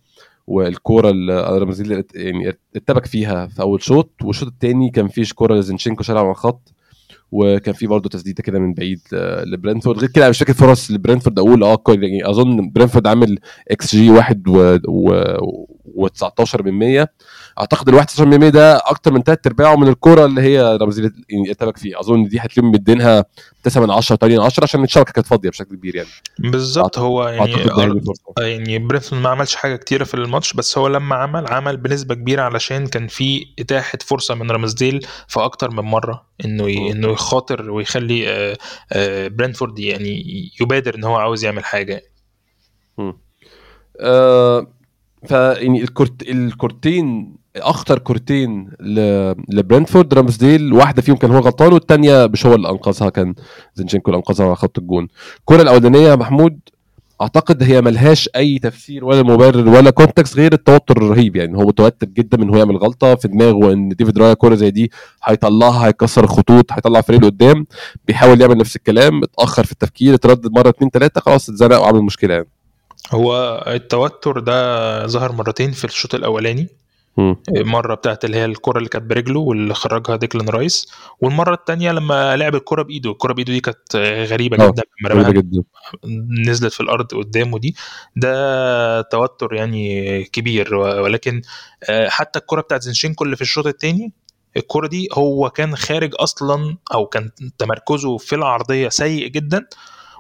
Speaker 1: والكورة اللي رامزديل يعني اتبك فيها في أول شوط والشوط الثاني كان فيه كورة لزينشينكو شالها على الخط وكان في برضه تسديدة كده من بعيد ل- لبرنتفورد غير كده أنا مش فاكر فرص لبرنتفورد أقول آه يعني أظن برنتفورد عامل إكس جي 1 و, و... و19 من 100 أعتقد ال 19 من 100 ده أكتر من ثلاث أرباعه من الكورة اللي هي رامزديل اتبك فيها أظن دي هتلاقيهم مدينها 9 من 10 8 من 10 عشان الشبكة كانت فاضية بشكل كبير يعني.
Speaker 2: بالظبط. هو يعني
Speaker 1: الفرصه
Speaker 2: يعني برينتفورد ما عملش حاجة كتيرة في الماتش بس هو لما عمل عمل بنسبة كبيرة علشان كان في إتاحة فرصة من رامزديل في أكتر من مرة إنه ي... إنه يخاطر ويخلي آه، آه، برينتفورد يعني يبادر إن هو عاوز يعمل حاجة.
Speaker 1: آه ف يعني الكورت الكورتين أخطر كورتين. لبرنتفورد رامزديل واحدة فيهم كان هو غلطان والثانيه مش هو اللي انقذها كان زينشينكو اللي أنقذها على خط الجون الكرة الأولانية محمود أعتقد هي ملهاش أي تفسير ولا مبرر ولا context غير التوتر الرهيب يعني هو متوتر جدا من هو يعمل غلطة في دماغه إن ديفيد رايا كوره زي دي هيطلعها هيكسر الخطوط هيطلع فريق لقدام بيحاول يعمل نفس الكلام اتأخر في التفكير اتردد مرة اتنين تلاتة خلاص اتزنق وعمل مشكلة يعني
Speaker 2: هو التوتر ده ظهر مرتين في الشوط الأولاني
Speaker 1: مم.
Speaker 2: مرة بتاعت اللي هي الكرة اللي كانت برجله واللي خرجها ديكلان رايس والمرة الثانية لما لعب الكرة بإيده. الكرة بإيده دي كانت غريبة
Speaker 1: آه،
Speaker 2: جدا لما
Speaker 1: جدا.
Speaker 2: نزلت في الأرض قدامه دي. ده توتر يعني كبير ولكن آه، حتى الكرة بتاعت زينشينكو اللي في الشوط الثاني الكرة دي هو كان خارج أصلا أو كان تمركزه في العرضية سيء جدا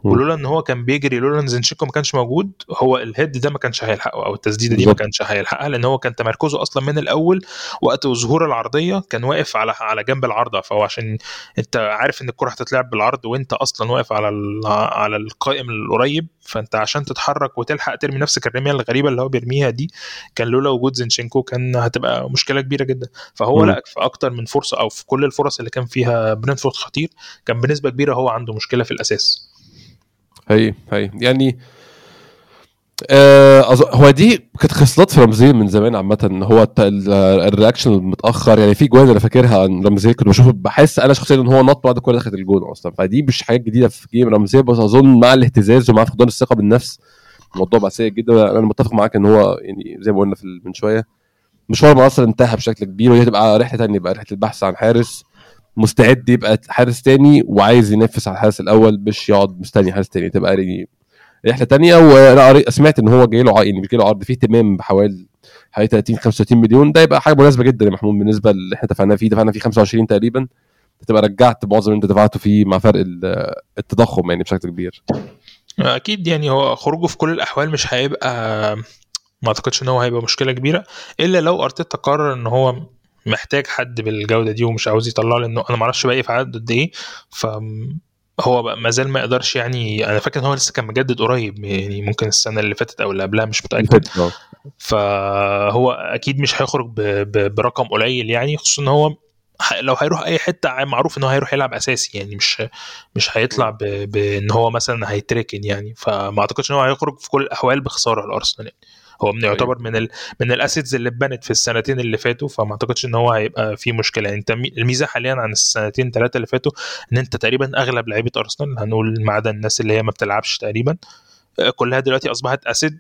Speaker 2: ولولا إن هو كان بيجري لولا إن زينشينكو ما كانش موجود هو ال head ده ما كانش هيلحقه أو التسديدة دي ما كانش هيلحقها لأن هو كان تمركزه أصلا من الأول وقت ظهور العرضية كان واقف على على جنب العارضه فهو عشان أنت عارف إن الكرة هتتلعب بالعرض وأنت أصلا واقف على على القائم القريب فأنت عشان تتحرك وتلحق ترمي نفسك الرميه الغريبة اللي هو بيرميها دي كان لولا وجود زينشينكو كان هتبقى مشكلة كبيرة جدا. فهو لا في أكتر من فرصة أو في كل الفرص اللي كان فيها برينتفورد خطير كان بنسبة كبيرة هو عنده مشكلة في الأساس.
Speaker 1: هي هي. يعني آه هو دي كانت خصلات في رامزديل من زمان عامة. هو ال reaction المتأخر يعني في جوان أنا فاكرها عن رامزديل كنت بشوف بحس أنا شخصيا إن هو نط بعد الكوره دخلت الجون أصلا. فدي مش حاجات جديدة في game رامزديل بس أظن مع الاهتزاز ومع فقدان الثقة بالنفس الموضوع بقى سيء جدا. أنا متفق معاك إن هو يعني زي ما قلنا من شوية مشوار مصر انتهى بشكل كبير وهي تبقى رحلة ثانية بقى رحلة البحث عن حارس. مستعد يبقى حارس تاني وعايز ينافس على الحارس الأول مش يقعد مستني حارس تاني تبقى يعني رحلة تانية. وأنا سمعت إن هو جاي له يعني جاي له عرض فيه اهتمام بحوالي حوالي 30 35 مليون. ده يبقى حاجة مناسبة جدا يا محمود بالنسبة اللي إحنا دفعناه فيه. دفعنا فيه 25 تقريبا. تبقى رجعت معظم اللي أنت دفعته فيه مع فرق التضخم يعني بشكل كبير.
Speaker 2: أكيد يعني هو خروجه في كل الأحوال مش هيبقى ما أعتقدش إن هو هيبقى مشكلة كبيرة إلا لو أرتيتا قرر إن هو محتاج حد بالجودة دي ومش عاوز يطلع لأنه أنا ما أعرفش باقي في عدد قد إيه. ف هو بقى ما زال ما يقدرش يعني أنا فاكر إن هو لسه كان مجدد قريب يعني ممكن السنة اللي فاتت أو اللي قبلها مش متأكد. فهو أكيد مش هيخرج برقم قليل يعني خصوصا إن هو لو هيروح أي حتة معروف إن هو هيروح يلعب أساسي يعني مش مش هيطلع بإن هو مثلا هيتركن يعني. فما أعتقدش إن هو هيخرج في كل الأحوال بخسارة الارسنال يعني. هو من يعتبر أيوة. من ال من ال assets اللي اتبنت في السنتين اللي فاتوا فما أعتقدش إن هو هيبقى في مشكلة يعني أنت الميزة حاليا عن السنتين ثلاثة اللي فاتوا إن أنت تقريبا أغلب لعيبة أرسنال هنقول ما عدا الناس اللي هي ما بتلعبش تقريبا آه، كلها دلوقتي أصبحت asset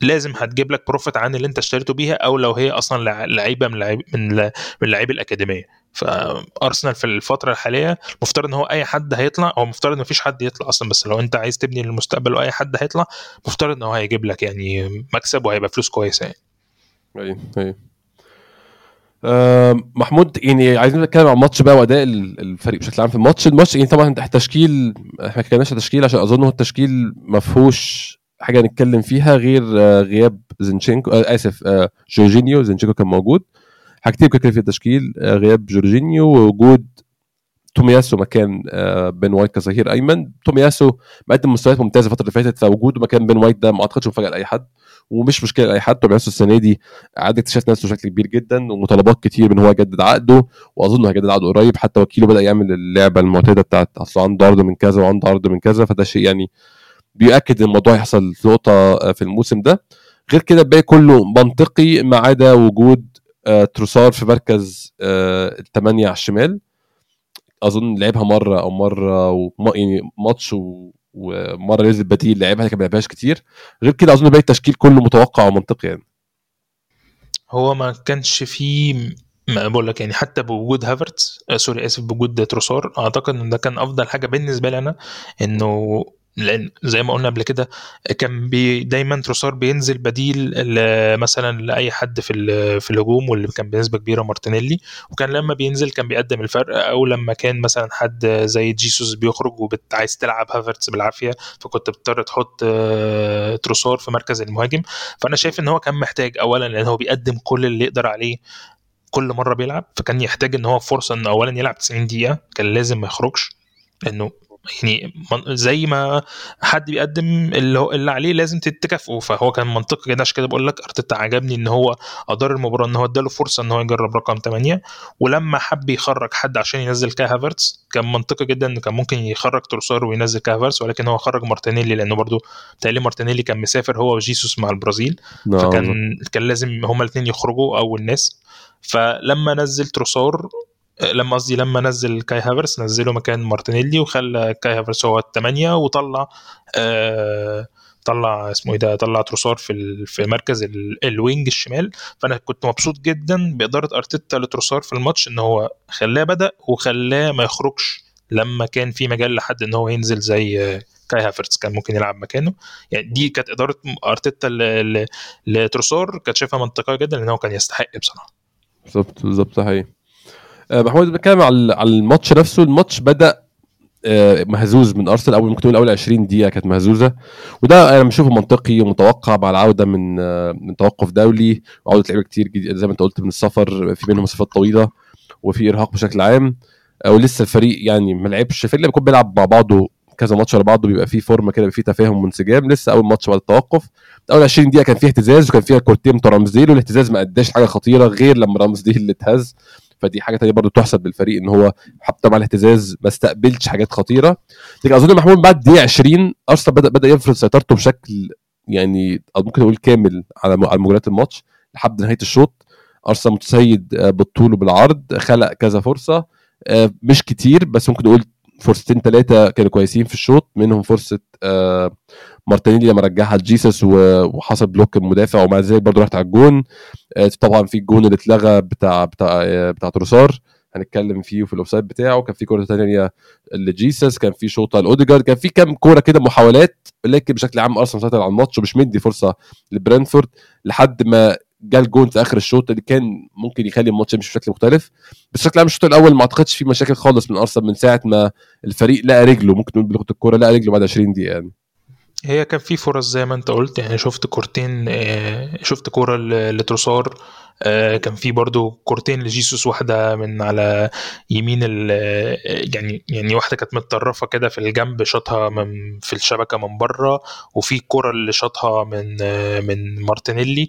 Speaker 2: لازم هتجيب لك profit عن اللي انت اشتريته بيها أو لو هي أصلا لعيبة من لعيب من اللعيبه الأكاديمية. فارسنال في الفترة الحالية مفترض إن هو أي حد هيطلع هو مفترض إن مفيش حد يطلع أصلا بس لو أنت عايز تبني للمستقبل وأي حد هيطلع مفترض إن هو هيجيب لك يعني مكسب وهيبقى فلوس كويسة يعني.
Speaker 1: أيوه أيوه محمود يعني عايزين نتكلم عن الماتش بقى وأداء الفريق بشكل عام في الماتش. الماتش يعني طبعا التشكيل إحنا ما اتكلمناش تشكيل عشان أظن هو التشكيل ما فيهوش حاجة نتكلم فيها غير آه، غياب زينشينكو آه آسف آه جورجينيو. زينشينكو كان موجود. حاجتين كده في التشكيل غياب جورجينيو ووجود تومياسو مكان بن وايت كظهير أيمن. تومياسو مقدم مستويات ممتازة الفترة اللي فاتت فوجوده مكان بن وايت ده ما أعتقدش مفاجأة لأي حد ومش مشكلة لأي حد. تومياسو السنة دي عاد اكتشف نفسه بشكل كبير جدا ومطالبات كتير ان هو يجدد عقده وأظن هيجدد عقده قريب. حتى وكيله بدأ يعمل اللعبة المعتادة بتاعت اصله عنده عرض من كذا وعنده عرض من كذا فده شيء يعني بيؤكد إن الموضوع يحصل في نقطة آه، في الموسم ده. غير كده الباقي كله منطقي ما عدا وجود آه، تروسار في مركز آه، الثمانيه على الشمال. أظن لعبها مرة أو مرة وم... يعني ماتش و... ومرة نزل بديل لعبها لكن ما لعبهاش كتير. غير كده أظن باقي التشكيل كله متوقع ومنطقي يعني.
Speaker 2: هو ما كانش فيه ما بقول لك يعني حتى بوجود هافرتس سوري آسف بوجود تروسار أعتقد إن ده كان أفضل حاجة بالنسبة لي أنا إنه لأن زي ما قلنا قبل كده كان بي دايما تروسار بينزل بديل مثلا لأي حد في في الهجوم واللي كان بنسبة كبيرة مارتينيلي. وكان لما بينزل كان بيقدم الفرق أو لما كان مثلا حد زي جيسوس بيخرج وعايز تلعب هافرتس بالعافية فكنت بتضطر تحط آه، تروسار في مركز المهاجم. فأنا شايف إن هو كان محتاج اولا لأن هو بيقدم كل اللي يقدر عليه كل مرة بيلعب. فكان يحتاج إن هو فرصة إنه اولا يلعب 90 دقيقة كان لازم ما يخرجش لأنه يعني زي ما حد بيقدم اللي هو اللي عليه لازم تكافئه فهو كان منطقي جدا عشان كده بقول لك أرتيتا عجبني إن هو أدار المباراة إن هو إداله فرصة إن هو يجرب رقم 8 ولما حب يخرج حد عشان ينزل كاي هافرتس كان منطقي جدا إن كان ممكن يخرج تروسار وينزل كاي هافرتس ولكن هو خرج مارتينيلي لأنه برده بتهيألي مارتينيلي كان مسافر هو وجيسوس مع البرازيل. نعم. فكان كان لازم هما الاثنين يخرجوا أول ناس. فلما نزل تروسار لما قصدي لما نزل كاي هافرتس نزله مكان مارتينيلي وخلى كاي هافرتس هو الثمانيه وطلع آه طلع اسمه إيه ده طلع تروسار في في مركز ال wing الشمال. فأنا كنت مبسوط جدا بإدارة أرتيتا لتروسار في الماتش إن هو خلاه بدأ وخلاه ما يخرجش لما كان في مجال لحد إن هو ينزل زي كاي هافرتس كان ممكن يلعب مكانه. يعني دي كانت إدارة أرتيتا لتروسار كانت شايفها منطقية جدا لأن هو كان يستحق بصراحة.
Speaker 1: بالظبط بالظبط آه، محمود بنتكلم على الماتش نفسه. الماتش بدأ آه، مهزوز من أرسنال. أول ممكن تقول أول 20 دقيقة كانت مهزوزة. وده أنا بشوفه منطقي ومتوقع مع العودة من آه، من توقف دولي وعودة لعيبة كتير جديد زي ما أنت قلت من السفر في منهم مسافات طويلة وفي إرهاق بشكل عام. آه، ولسه الفريق يعني ما لعبش. الفريق اللي بيكون بيلعب مع بعضه كذا ماتش ورا بعضه بيبقى فيه فورمة كده بيبقى فيه تفاهم وانسجام. لسه أول ماتش بعد التوقف. أول 20 دقيقة كان فيه اهتزاز وكان فيها كورتين بتوع رامزديل والاهتزاز ما أداش حاجة خطيرة غير لما رامزديل اللي [laughs] اتهز. فدي حاجة تانية برضو تحسب بالفريق إن هو حتى مع الاهتزاز ما استقبلش حاجات خطيرة. لكن أظن محمود بعد دقيقه 20 أرسنال بدا بدأ يفرض سيطرته بشكل يعني ممكن نقول كامل على على مجريات الماتش لحد نهاية الشوط. أرسنال متسيد آه، بالطول وبالعرض خلق كذا فرصة آه، مش كتير بس ممكن نقول فرصتين ثلاثة كانوا كويسين في الشوط منهم فرصة مارتينيلي لما رجعها لجيسوس وحصل block المدافع ومع ذلك برضه رحت على الجون. آه، طبعا في الجون اللي اتلغى بتاع بتاع آه، بتاع تروسار. هنتكلم فيه وفي ال offside بتاعه. كان في كورة ثانية لجيسوس كان في شوطه لاوديجارد كان في كام كورة كده محاولات لكن بشكل عام أرسنال مسيطر على الماتش ومش مدي فرصة لبرنتفورد لحد ما جه الجون في آخر الشوط اللي كان ممكن يخلي الماتش يمشي بشكل مختلف. بس بشكل عام الشوط الأول ما أعتقدش فيه مشاكل خالص من أرسنال من ساعة ما الفريق لقى رجله ممكن نقول بلغه الكوره لقى رجله بعد 20 دقيقة يعني.
Speaker 2: هي كان في فرص زي ما أنت قلت يعني شفت كورتين آه، شفت كورة ل- لتروسار آه، كان في برضو كورتين لجيسوس واحدة من على يمين ال يعني يعني واحدة كانت متطرفة كده في الجنب شاطها من في الشبكة من بره وفي الكورة اللي شاطها من آه، من مارتينيلي.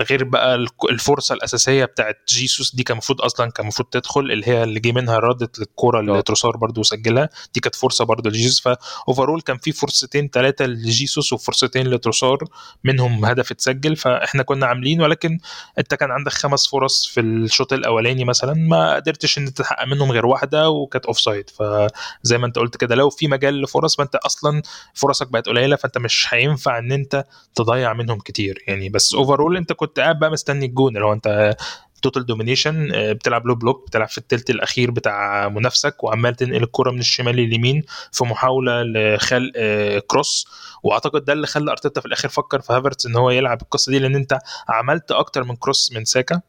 Speaker 2: غير بقى الفرصة الأساسية بتاعت جيسوس دي كان المفروض أصلا كان المفروض تدخل اللي هي اللي جه منها ردت للكورة اللي. تروسار برضو سجلها دي كانت فرصة برضو لجيسوس. ف overall كان في فرصتين ثلاثة لجيسوس وفرصتين لتروسار منهم هدف اتسجل. فإحنا كنا عاملين ولكن أنت كان عندك خمس فرص في الشوط الأولاني مثلا ما قدرتش إن تحقق منهم غير واحدة وكانت offside فزي ما أنت قلت كده لو في مجال لفرص فأنت أصلا فرصك بقت قليلة فأنت مش هينفع إن أنت تضيع منهم كتير. يعني بس overall أنت كنت قاعد بقى مستني الجون اللي هو انت total domination بتلعب low block بتلعب في التلت الأخير بتاع منافسك وعمال تنقل الكرة من الشمال لليمين في محاولة لخلق آه، cross وأعتقد ده اللي خلى أرتيتا في الآخر فكر في هافرتس إن هو يلعب القصة دي لأن أنت عملت أكتر من cross من ساكا.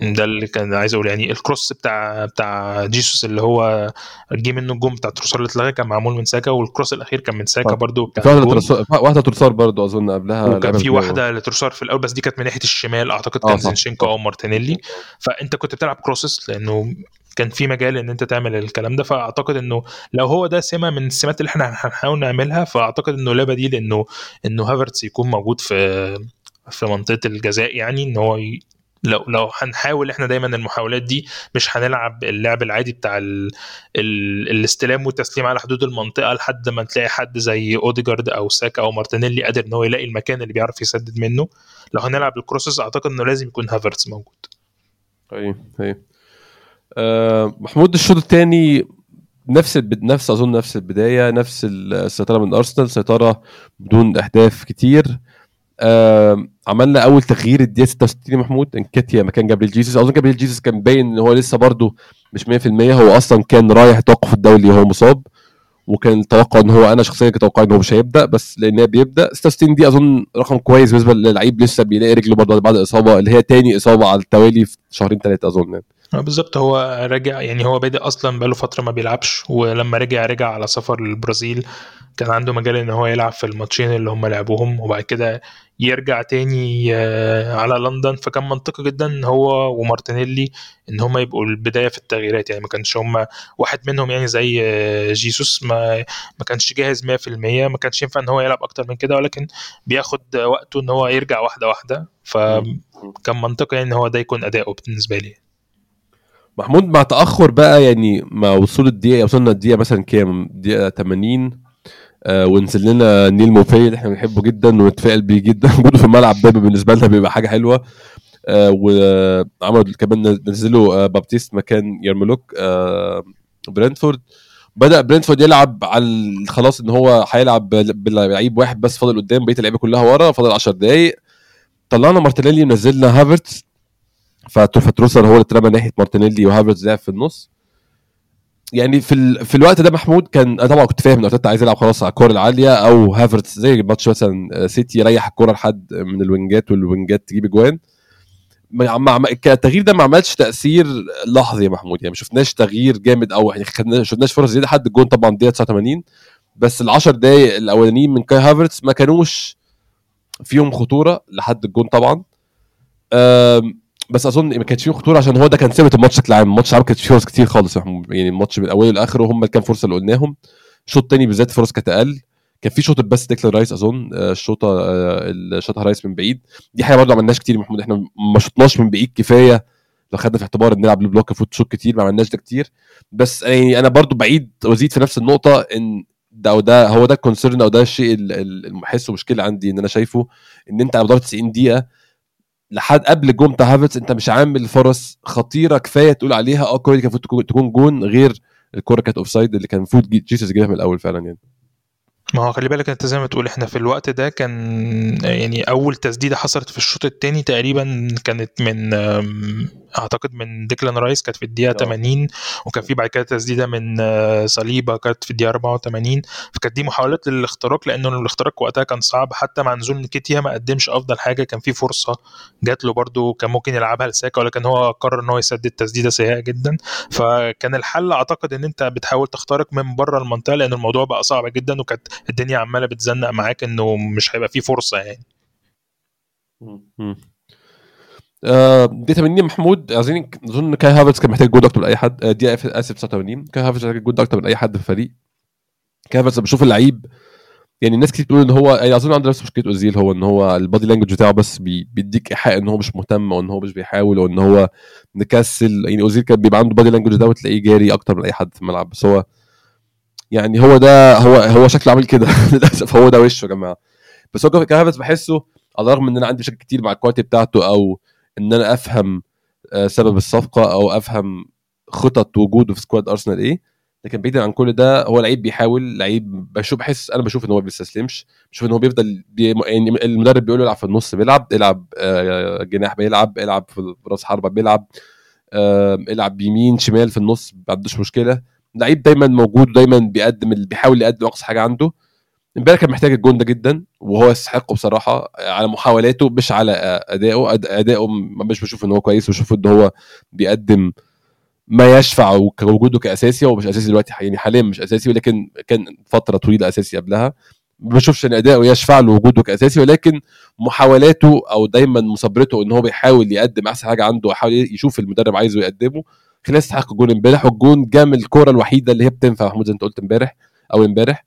Speaker 2: ده اللي كان عايز أقول يعني ال cross بتاع بتاع جيسوس اللي هو جه منه الجون بتاع تروسار اللي اتلغى كان معمول من ساكا وال cross الأخير كان من ساكا
Speaker 1: آه.
Speaker 2: برضو بتاع
Speaker 1: في واحدة واحدة تروسار برضه أظن قبلها
Speaker 2: وكان في. واحدة لتروسار في الأول بس دي كانت من ناحية الشمال أعتقد
Speaker 1: آه،
Speaker 2: كان
Speaker 1: صح.
Speaker 2: زينتشينكو أو مارتينيلي فأنت كنت بتلعب crosses لأنه كان في مجال إن أنت تعمل الكلام ده فأعتقد إنه لو هو ده سمة من السمات اللي إحنا هنحاول نعملها فأعتقد إنه لا بديل انه إنه هافرتس يكون موجود في في منطقة الجزاء يعني إن هو. لو لو هنحاول إحنا دايما المحاولات دي مش هنلعب اللعب العادي بتاع ال... ال... الاستلام والتسليم على حدود المنطقة لحد ما تلاقي حد زي أوديجارد أو ساكا أو مارتينيلي قادر إن هو يلاقي المكان اللي بيعرف يسدد منه. لو هنلعب ال crosses أعتقد إنه لازم يكون هافرتس موجود.
Speaker 1: أيوه أيوه محمود الشوط الثاني نفس البد... نفس أظن نفس البداية نفس السيطرة من أرسنال سيطرة بدون أهداف كتير. عملنا أول تغيير الدقيقة 66 محمود. انكاتيا مكان جابريل جيسوس. أظن جابريل جيسوس كان باين إن هو لسه برضه مش 100% هو أصلا كان رايح التوقف الدولي وهو مصاب وكان التوقع إن هو أنا شخصيا كنت أتوقع ان هو مش هيبدأ بس لأن بيبدأ. 66 دي أظن رقم كويس بالنسبة للعيب لسه بيلاقي رجله برضه بعد إصابة اللي هي تاني إصابة على التوالي في شهرين ثلاثة أظن يعني.
Speaker 2: آه، بالظبط. هو رجع يعني هو بادئ أصلا بقاله فترة ما بيلعبش ولما رجع رجع على سفر للبرازيل كان عنده مجال إن هو يلعب في الماتشين اللي هم لعبوهم وبعد كده يرجع تاني آه، على لندن. فكان منطقي جدا ان هو ومارتينيلي إن هم يبقوا البداية في التغييرات. يعني ما كانش هم واحد منهم يعني زي آه، جيسوس ما ما كانش جاهز 100% ما كانش ينفع إن هو يلعب أكتر من كده ولكن بياخد وقته إن هو يرجع واحدة واحدة. فكان منطقي يعني إن هو ده يكون أداؤه بالنسبة لي.
Speaker 1: محمود مع تأخر بقى يعني مع وصول الدقيقة وصلنا الدقيقة مثلا كام؟ دقيقة 80 آه ونزل لنا نيل موباي اللي إحنا بنحبه جدا ونتفائل بيه جدا. [laughs] وجوده في الملعب دايما بالنسبة لنا بيبقى حاجة حلوة. آه وعملوا كمان نزلوا آه بابتيست مكان يارموليوك آه برنتفورد بدأ برنتفورد يلعب على خلاص إن هو هيلعب بلعيب واحد بس فاضل قدام بقية اللعيبة كلها ورا فاضل 10 دقائق طلعنا مارتينيلي ونزلنا هافرتز فت- فتروسار هو اللي اترمى ناحية مارتينيلي وهافرتز لعب في النص. يعني في ال... في الوقت ده محمود كان طبعا كنت فاهم إن أرتيتا عايز يلعب خلاص على الكوره العالية أو هافرتز زي ماتش مثلا سيتي يريح الكورة لحد من الوينجات والوينجات تجيب اجوان مع مع التغيير ده ما عملش تأثير لحظي يا محمود. يعني ما شفناش تغيير جامد قوي يعني خدنا شفناش فرص زيادة حد الجون طبعا دقيقه 89 بس ال 10 دقايق الأولانيين من كاي هافرتس ما كانوش فيهم خطورة لحد الجون طبعا. أم، بس أظن ما كانش فيه خطورة عشان هو ده كان ثابت الماتش بشكل عام. الماتش عام كانت فيه فرص كتير خالص. يعني الماتش من أوله لآخره هم الكام فرصة اللي قلناهم. الشوط الثاني بالذات فرص كانت أقل. كان في شوط بس ديكلان رايس أظن. آه، الشوطه آه، اللي شاطها رايس من بعيد. دي حاجة برضه ما عملناش كتير محمود. إحنا ما شطناش من بعيد كفاية. لو خدنا في اعتبار نلعب low block فتشوط كتير ما عملناش ده كتير. بس يعني أنا برضه بعيد وأزيد في نفس النقطة إن ده أو ده هو ده ال concern أو ده الشيء ال- ال- المحس ومشكلة عندي إن أنا شايفه إن أنت على مدار 90 دقيقة لحد قبل الجون بتاع هافرتس انت مش عامل فرص خطيرة كفاية تقول عليها آه الكوره دي كانت تكون- جون غير الكورة كانت offside اللي كان المفروض جي- جيسوس يجيبها من الأول فعلا يعني.
Speaker 2: ما هو خلي بالك أنت زي ما تقول إحنا في الوقت ده كان يعني أول تسديدة حصلت في الشوط الثاني تقريبا كانت من أعتقد من ديكلان رايس كانت في الدقيقة
Speaker 1: آه.
Speaker 2: 80 وكان في بعد كده تسديدة من آه، صليبة كانت في الدقيقة 84 فكانت دي محاولات للاختراق لأنه الاختراق وقتها كان صعب. حتى مع نزول نكيتيا ما قدمش أفضل حاجة. كان في فرصة جات له برده كان ممكن يلعبها لساكا ولكن هو قرر إن هو يسدد تسديدة سيئة جدا. فكان الحل أعتقد إن أنت بتحاول تخترق من بره المنطقة لأن الموضوع بقى صعب جدا وكانت الدنيا عمالة بتزنق معاك إنه مش هيبقى فيه فرصة يعني.
Speaker 1: آه، دي 80 محمود. عايزين أظن كاي هافرتس كان محتاج جول أكتر من أي حد. آه، دي آسف 89 كاي هافرتس محتاج جول أكتر من أي حد في الفريق. كاي هافرتس بشوف اللعيب يعني الناس كتير بتقول إن هو يعني أظن عنده نفس مشكلة أوزيل هو إن هو ال body language بتاعه بس بي بيديك إيحاء إن هو مش مهتم أو إن هو مش بيحاول أو إن هو مكسل. يعني أوزيل كان بيبقى عنده body language ده وتلاقيه جاري أكتر من أي حد في الملعب. بس هو يعني هو ده هو هو شكله عامل كده. [laughs] للأسف هو ده وشه يا جماعة. بس هو هافرتس بحسه على الرغم إن أنا عندي مشاكل كتير مع ال quality بتاعته أو إن أنا أفهم آه، سبب الصفقة أو أفهم خطط وجوده في squad ارسنال إيه لكن بعيدا عن كل ده هو لعيب بيحاول لعيب بشوف بحس أنا بشوف إن هو ما بيستسلمش بشوف إن هو بيفضل بي يعني المدرب بيقول له العب في النص بيلعب العب آه، جناح بيلعب العب في راس حربة بيلعب العب يمين شمال في النص ما عندوش مشكلة. لعيب دايما موجود ودايما بيقدم بيحاول يقدم أقصى حاجة عنده. امبارح كان محتاج الجون ده جدا وهو يستحقه بصراحة. على محاولاته مش على ادائه ادائه مش بشوف إن هو كويس بشوف إن هو بيقدم ما يشفع وجوده كأساسي. هو مش أساسي دلوقتي يعني حاليا مش أساسي ولكن كان فترة طويلة أساسي قبلها. ما بشوفش إن أداؤه يشفع له وجوده كأساسي ولكن محاولاته أو دايما مثابرته إن هو بيحاول يقدم أحسن حاجة عنده ويحاول يشوف المدرب عايزه يقدمه خلال يستحق الجون امبارح والجون جه من الكوره الوحيدة اللي هي بتنفع محمود زي انت قلت امبارح أو امبارح.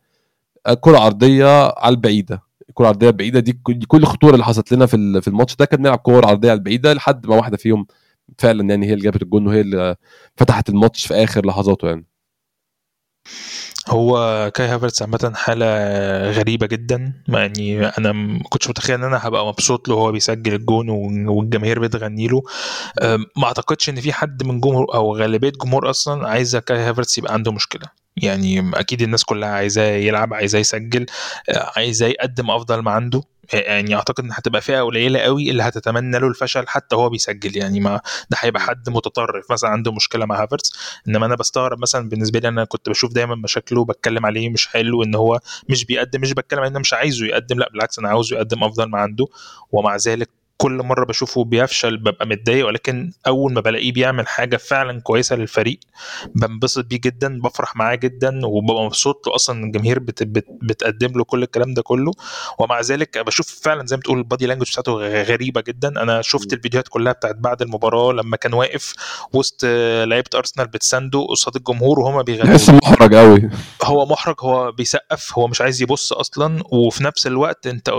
Speaker 1: كرة عرضية على البعيدة. كرة عرضية بعيدة دي كل الخطورة اللي حصلت لنا في في الماتش ده كان بنلعب كور عرضية على البعيدة لحد ما واحدة فيهم فعلا يعني هي اللي جابت الجون وهي اللي فتحت الماتش في آخر لحظاته يعني.
Speaker 2: هو كاي هافرتس عامة حالة غريبة جدا. يعني أنا ما كنتش متخيل إن أنا هبقى مبسوط له وهو بيسجل الجون والجماهير بتغني له. ما أعتقدش إن في حد من جمهور أو غالبية جمهور أصلا عايزة كاي هافرتس يبقى عنده مشكلة. يعني أكيد الناس كلها عايزاه يلعب عايزاه يسجل عايزاه يقدم أفضل ما عنده. يعني أعتقد إن هتبقى فئة قليلة قوي اللي هتتمنى له الفشل حتى هو بيسجل. يعني ما ده هيبقى حد متطرف مثلا عنده مشكلة مع هافرتس. إنما أنا بستغرب مثلا بالنسبة لي أنا كنت بشوف دايما مشاكله بتكلم عليه مش حلو إن هو مش بيقدم مش بتكلم إن أنا مش عايزه يقدم لأ بالعكس أنا عاوزه يقدم أفضل ما عنده. ومع ذلك كل مرة بشوفه بيفشل ببقى متضايق ولكن أول ما بلاقيه بيعمل حاجة فعلا كويسة للفريق بنبسط بيه جدا بفرح معاه جدا وببقى مبسوط. له أصلا الجماهير بت بت بتقدم له كل الكلام ده كله. ومع ذلك بشوف فعلا زي ما تقول ال body language بتاعته غريبة جدا. أنا شفت الفيديوهات كلها بتاعت بعد المباراة لما كان واقف وسط لعيبة أرسنال بتسانده قصاد الجمهور وهما بيغنوا.
Speaker 1: تحس محرج قوي
Speaker 2: هو محرج هو بيسقف هو مش عايز يبص أصلا. وفي نفس الوقت أنت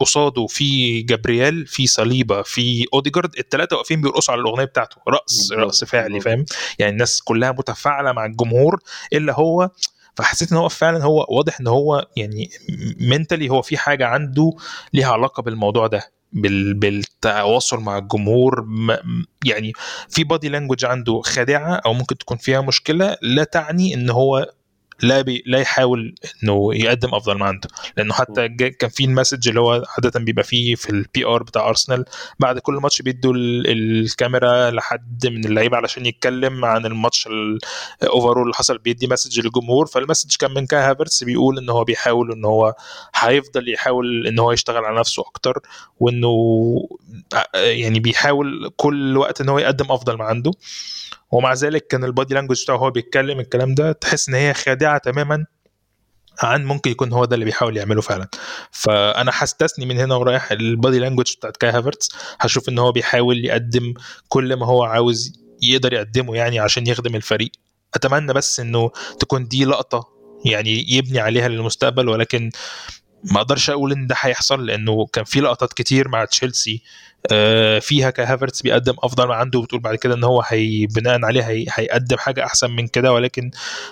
Speaker 2: قصاده في جابرييل في صليبة في أوديجارد الثلاثه واقفين بيرقصوا على الأغنية بتاعته رقص رقص فعلي. فاهم يعني الناس كلها متفاعلة مع الجمهور إلا هو فحسيت إن هو فعلا هو واضح إن هو يعني mentally هو في حاجة عنده ليها علاقة بالموضوع ده بال... بالتواصل مع الجمهور. يعني في body language عنده خادعه أو ممكن تكون فيها مشكلة لا تعني إن هو لا بي لا يحاول إنه يقدم أفضل ما عنده. لأنه حتى كان في ال message اللي هو عادة بيبقى فيه في ال PR بتاع ارسنال بعد كل ماتش بيدوا الكاميرا لحد من اللعيبة علشان يتكلم عن الماتش ال overall اللي حصل. بيدي message للجمهور فال message كان من كاي هافرتس بيقول إن هو بيحاول إن هو هيفضل يحاول إن هو يشتغل على نفسه أكتر وإنه يعني بيحاول كل وقت إن هو يقدم أفضل ما عنده. ومع ذلك كان ال body language بتاعه هو بيتكلم الكلام ده تحس إن هي خادعة تماما عن ممكن يكون هو ده اللي بيحاول يعمله فعلا. فأنا هستثني من هنا ورايح ال body language بتاعت كاي هافرتس هشوف إن هو بيحاول يقدم كل ما هو عاوز يقدر يقدمه يعني عشان يخدم الفريق. أتمنى بس إنه تكون دي لقطة يعني يبني عليها للمستقبل ولكن ما أقدرش أقول إن ده هيحصل لأنه كان في لقطات كتير مع تشيلسي فيها كاي هافرتس بيقدم أفضل ما عنده وبتقول بعد كده إن هو هي بناء عليه هي هيقدم حاجة أحسن من كده ولكن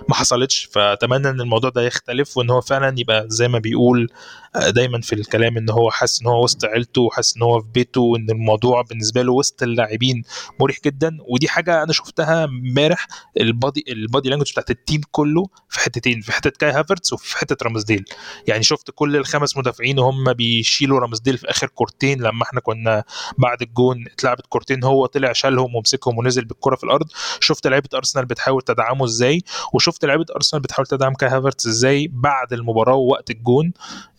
Speaker 2: ما حصلتش. فأتمنى إن الموضوع ده يختلف وإن هو فعلا يبقى زي ما بيقول آه، دايما في الكلام إن هو حاسس إن هو وسط عيلته وحاسس إن هو في بيته وإن الموضوع بالنسبة له وسط اللاعبين مريح جدا. ودي حاجة أنا شفتها امبارح ال body ال body language بتاعت ال team كله في حتتين في حتة كاي هافرتس وفي حتة رامزديل يعني شفت كل الخمس مدافعين وهم بيشيلوا رامزديل في آخر كورتين لما إحنا كنا بعد الجون اتلعبت كورتين هو طلع شالهم ومسكهم ونزل بالكرة في الأرض. شفت لعيبة أرسنال بتحاول تدعمه إزاي؟ وشفت لعيبة أرسنال بتحاول تدعم كاي هافرتس إزاي بعد المباراة ووقت الجون؟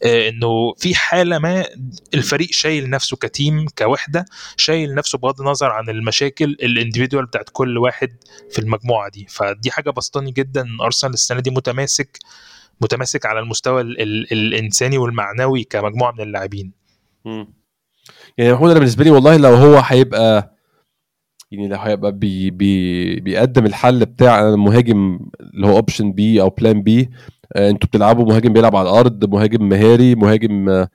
Speaker 2: آه إنه في حالة ما الفريق شايل نفسه ك team كوحدة شايل نفسه بغض النظر عن المشاكل ال individual بتاعت كل واحد في المجموعة دي. فدي حاجة بسطاني جدا إن أرسنال السنة دي متماسك متماسك على المستوى ال ال الإنساني والمعنوي كمجموعة من اللاعبين.
Speaker 1: يعني محمود أنا بالنسبة لي والله لو هو هيبقى يعني لو هيبقى بي بي بيقدم الحل بتاع مهاجم اللي هو option B أو plan B آه، أنتوا بتلعبوا مهاجم بيلعب على الأرض مهاجم مهاري مهاجم آه،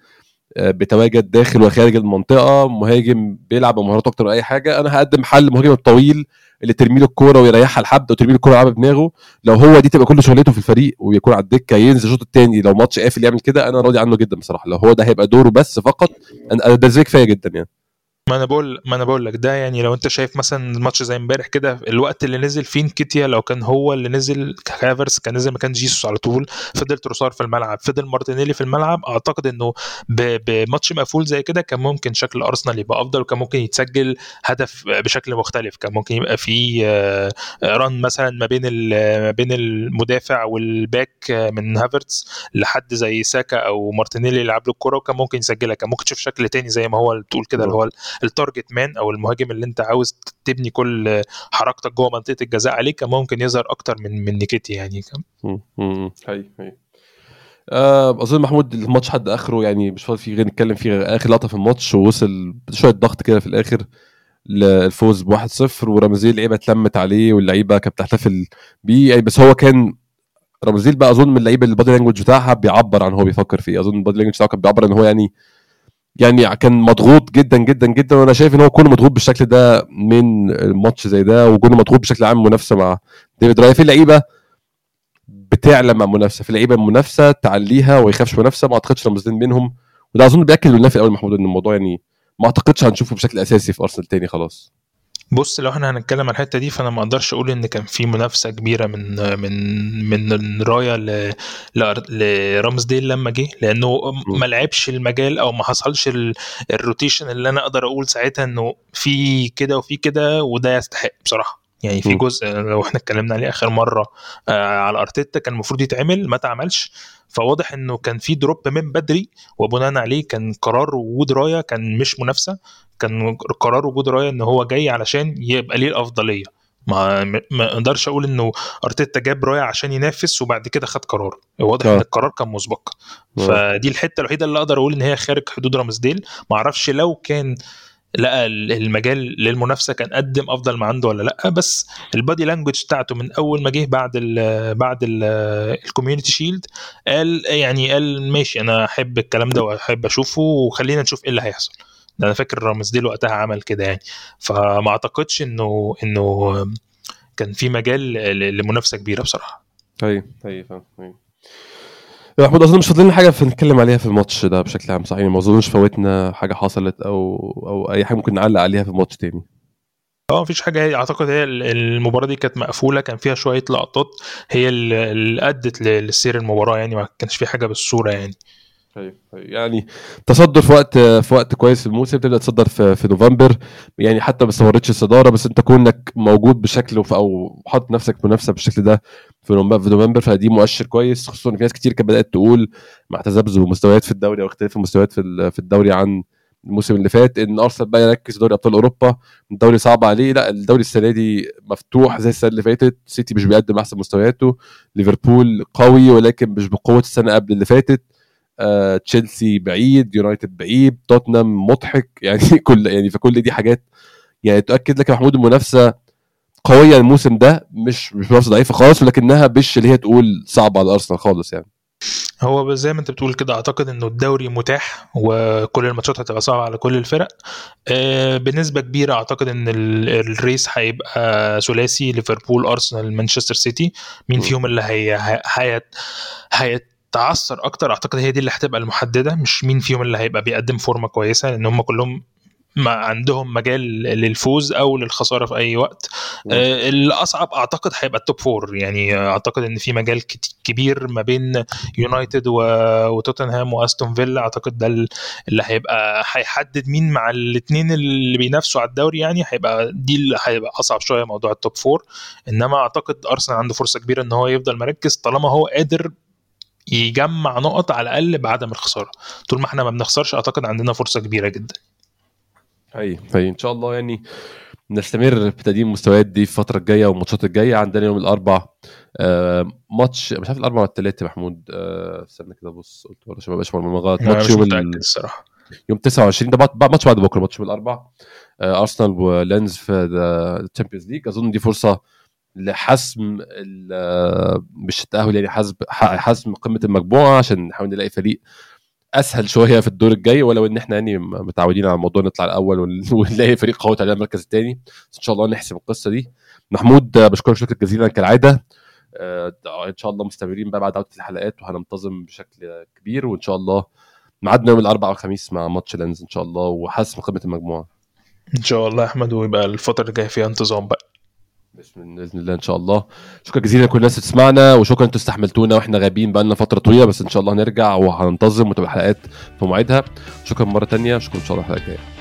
Speaker 1: بيتواجد داخل وخارج المنطقة مهاجم بيلعب بمهاراته أكتر من أي حاجة. أنا هقدم حل مهاجم الطويل اللي ترمي له الكورة ويريحها لحد وترمي له الكورة على دماغه. لو هو دي تبقى كل شغلته في الفريق ويكون على الدكة ينزل الشوط الثاني لو ماتش قافل يعمل كده أنا راضي عنه جدا بصراحة. لو هو ده هيبقى دوره بس فقط أنا ده كفاية جدا يعني.
Speaker 2: ما أنا بقول ما أنا بقول لك ده يعني لو أنت شايف مثلا الماتش زي امبارح كده الوقت اللي نزل فيه نكيتيا لو كان هو اللي نزل هافرتس كان نزل مكان جيسوس على طول فضل تروسار في الملعب فضل مارتينيلي في الملعب أعتقد إنه بماتش مقفول زي كده كان ممكن شكل أرسنال يبقى أفضل وكان ممكن يتسجل هدف بشكل مختلف كان ممكن يبقى في run آه، مثلا ما بين ما بين المدافع وال back آه، من هافرتس لحد زي ساكا أو مارتينيلي يلعب له الكوره وكان ممكن يسجلها كان ممكن تشوف شكل تاني زي ما هو تقول كده اللي هو ال target man أو المهاجم اللي أنت عاوز تبني كل حركتك جوه منطقة الجزاء عليه كان ممكن يظهر أكتر من من نكيتيا يعني.
Speaker 1: هي هي آه أظن محمود الماتش حد آخره يعني مش فاضي فيه غير نتكلم فيه آخر لقطة في الماتش ووصل شوية ضغط كده في الآخر للفوز ب 1-0 ورامسديل اللعيبه اتلمت عليه واللعيبة كانت بتحتفل بيه. يعني بس هو كان رامسديل بقى أظن من اللعيبة اللي ال body language بتاعها بيعبر عن هو بيفكر فيه. أظن ال body language بتاعه كان بيعبر إن هو يعني يعني كان مضغوط جدا جدا جدا وأنا شايف إن هو كونه مضغوط بالشكل ده من ماتش زي ده وكونه مضغوط بشكل عام منافسة مع ديفيد رايا في لعيبة بتعلى مع منافسة في لعيبة منافسة تعليها وما يخافش منافسة ما أعتقدش رامسديل منهم. وده أظن بيأكد لله في الأول محمود إن الموضوع يعني ما أعتقدش هنشوفه بشكل أساسي في أرسنال تاني خلاص.
Speaker 2: بص لو إحنا هنتكلم عن الحتة دي فأنا ما أقدرش أقول إن كان في منافسة كبيرة من من من رايا لرامسديل لما جه لأنه ما لعبش المجال أو ما حصلش ال rotation اللي أنا أقدر أقول ساعتها إنه في كده وفي كده وده يستحق بصراحة. يعني في جزء لو إحنا اتكلمنا عليه آخر مرة آه على أرتيتا كان المفروض يتعمل ما اتعملش. فواضح إنه كان في drop من بدري وبناء عليه كان قرار وجود رايا كان مش منافسة. كان قرار وجود رايا إن هو جاي علشان يبقى ليه الأفضلية. ما ما أقدرش أقول إنه أرتيتا جاب رايا عشان ينافس وبعد كده خد قرار. واضح إن آه. القرار كان مسبق. آه. فدي الحتة الوحيدة اللي أقدر أقول إن هي خارج حدود رامسديل ما أعرفش لو كان لقى المجال للمنافسة كان قدم أفضل ما عنده ولا لأ بس ال body language بتاعته من أول ما جه بعد ال بعد ال Community Shield قال يعني قال ماشي أنا أحب الكلام ده وأحب أشوفه وخلينا نشوف إيه اللي هيحصل. ده أنا فاكر رامز ديل وقتها عمل كده يعني. فما أعتقدش إنه إنه كان في مجال لمنافسة كبيرة بصراحة.
Speaker 1: طيب طيب طيب محمود أظن مش فاضلين حاجة نتكلم عليها في الماتش ده بشكل عام صحيح؟ ما أظنش فوتنا حاجة حصلت أو أو أي حاجة ممكن نعلق عليها في الماتش تاني.
Speaker 2: آه مفيش حاجة. أعتقد هي المباراة دي كانت مقفولة كان فيها شوية لقطات هي اللي أدت لسير المباراة يعني ما كانش في حاجة بالصورة يعني.
Speaker 1: طيب يعني تصدر في وقت في وقت كويس في الموسم تبدأ تصدر في, في نوفمبر. يعني حتى ما استمرتش الصدارة بس انت كونك موجود بشكل أو حاطط نفسك منافسة بالشكل ده في نوفمبر فدي مؤشر كويس. خصوصا في ناس كتير كانت بدأت تقول مع تذبذب المستويات في الدوري أو اختلاف المستويات في في الدوري عن الموسم اللي فات إن أرسنال بقى يركز دوري أبطال أوروبا. الدوري صعب عليه. لا الدوري السنة دي مفتوح زي السنة اللي فاتت. سيتي مش بيقدم أحسن مستوياته. ليفربول قوي ولكن مش بقوة السنة قبل اللي فاتت. آه، تشيلسي بعيد يونايتد بعيد توتنهام مضحك. [laughs] يعني كل يعني فكل دي حاجات يعني تؤكد لك يا محمود المنافسة قوية الموسم ده مش مش منافسة ضعيفة خالص ولكنها مش اللي هي تقول صعبة على ارسنال خالص يعني.
Speaker 2: هو زي ما انت بتقول كده أعتقد إنه الدوري متاح وكل الماتشات هتبقى صعبة على كل الفرق. آه، بنسبة كبيرة أعتقد إن ال race هيبقى ثلاثي ليفربول أرسنال مانشستر سيتي. مين فيهم اللي هي هي هي تعثر أكتر. أعتقد هي دي اللي هتبقى المحددة مش مين فيهم اللي هيبقى بيقدم form ة كويسة لأن هم كلهم ما عندهم مجال للفوز أو للخسارة في أي وقت. آه الأصعب أعتقد هيبقى ال top four يعني أعتقد إن في مجال كبير ما بين يونايتد وتوتنهام وأستون فيلا أعتقد ده اللي هيبقى هيحدد مين مع الاثنين اللي بينافسوا على الدوري يعني. هيبقى دي اللي هيبقى أصعب شوية موضوع ال top four إنما أعتقد ارسنال عنده فرصة كبيرة إن هو يفضل مركز طالما هو قادر يجمع نقط على الأقل بعدم الخسارة. طول ما إحنا ما بنخسرش أعتقد عندنا فرصة كبيرة جدا.
Speaker 1: اي اي إن شاء الله يعني نستمر في تقديم المستويات دي في الفترة الجاية والماتشات الجاية. عندنا يوم الأربع آه ماتش مش عارف الاربع ولا الثلاث محمود. آه استنى كده بص قلت ولا عشان ما ابقاش غلط
Speaker 2: ماتش يوم الصراحة.
Speaker 1: يوم 29 ده ماتش بعد بكرة ماتش يوم الأربع. آه أرسنال ولانس في ال Champions League. أظن دي فرصة لحسم مش التأهل يعني حسم حسم قمة المجموعة عشان نحاول نلاقي فريق أسهل شوية في الدور الجاي ولو إن إحنا يعني متعودين على الموضوع نطلع الأول [laughs] ونلاقي فريق قوي على المركز الثاني إن شاء الله نحسم القصة دي. محمود بشكرك شكرا جزيلا كالعادة. آه، إن شاء الله مستمرين بقى بعد عودة الحلقات وهننتظم بشكل كبير وإن شاء الله ميعادنا يوم الأربعاء والخميس مع ماتش لينز إن شاء الله وحسم قمة المجموعة.
Speaker 2: إن شاء الله يا أحمد ويبقى الفترة اللي جاية فيها انتظام بقى.
Speaker 1: بإذن الله إن شاء الله. شكرا جزيلا لكل الناس اللي تسمعنا وشكرا إنتوا استحملتونا وإحنا غايبين بقالنا فترة طويلة بس إن شاء الله هنرجع وهننتظم وتبقى الحلقات في مواعيدها. شكرا مرة ثانية شكرا إن شاء الله الحلقة الجاية.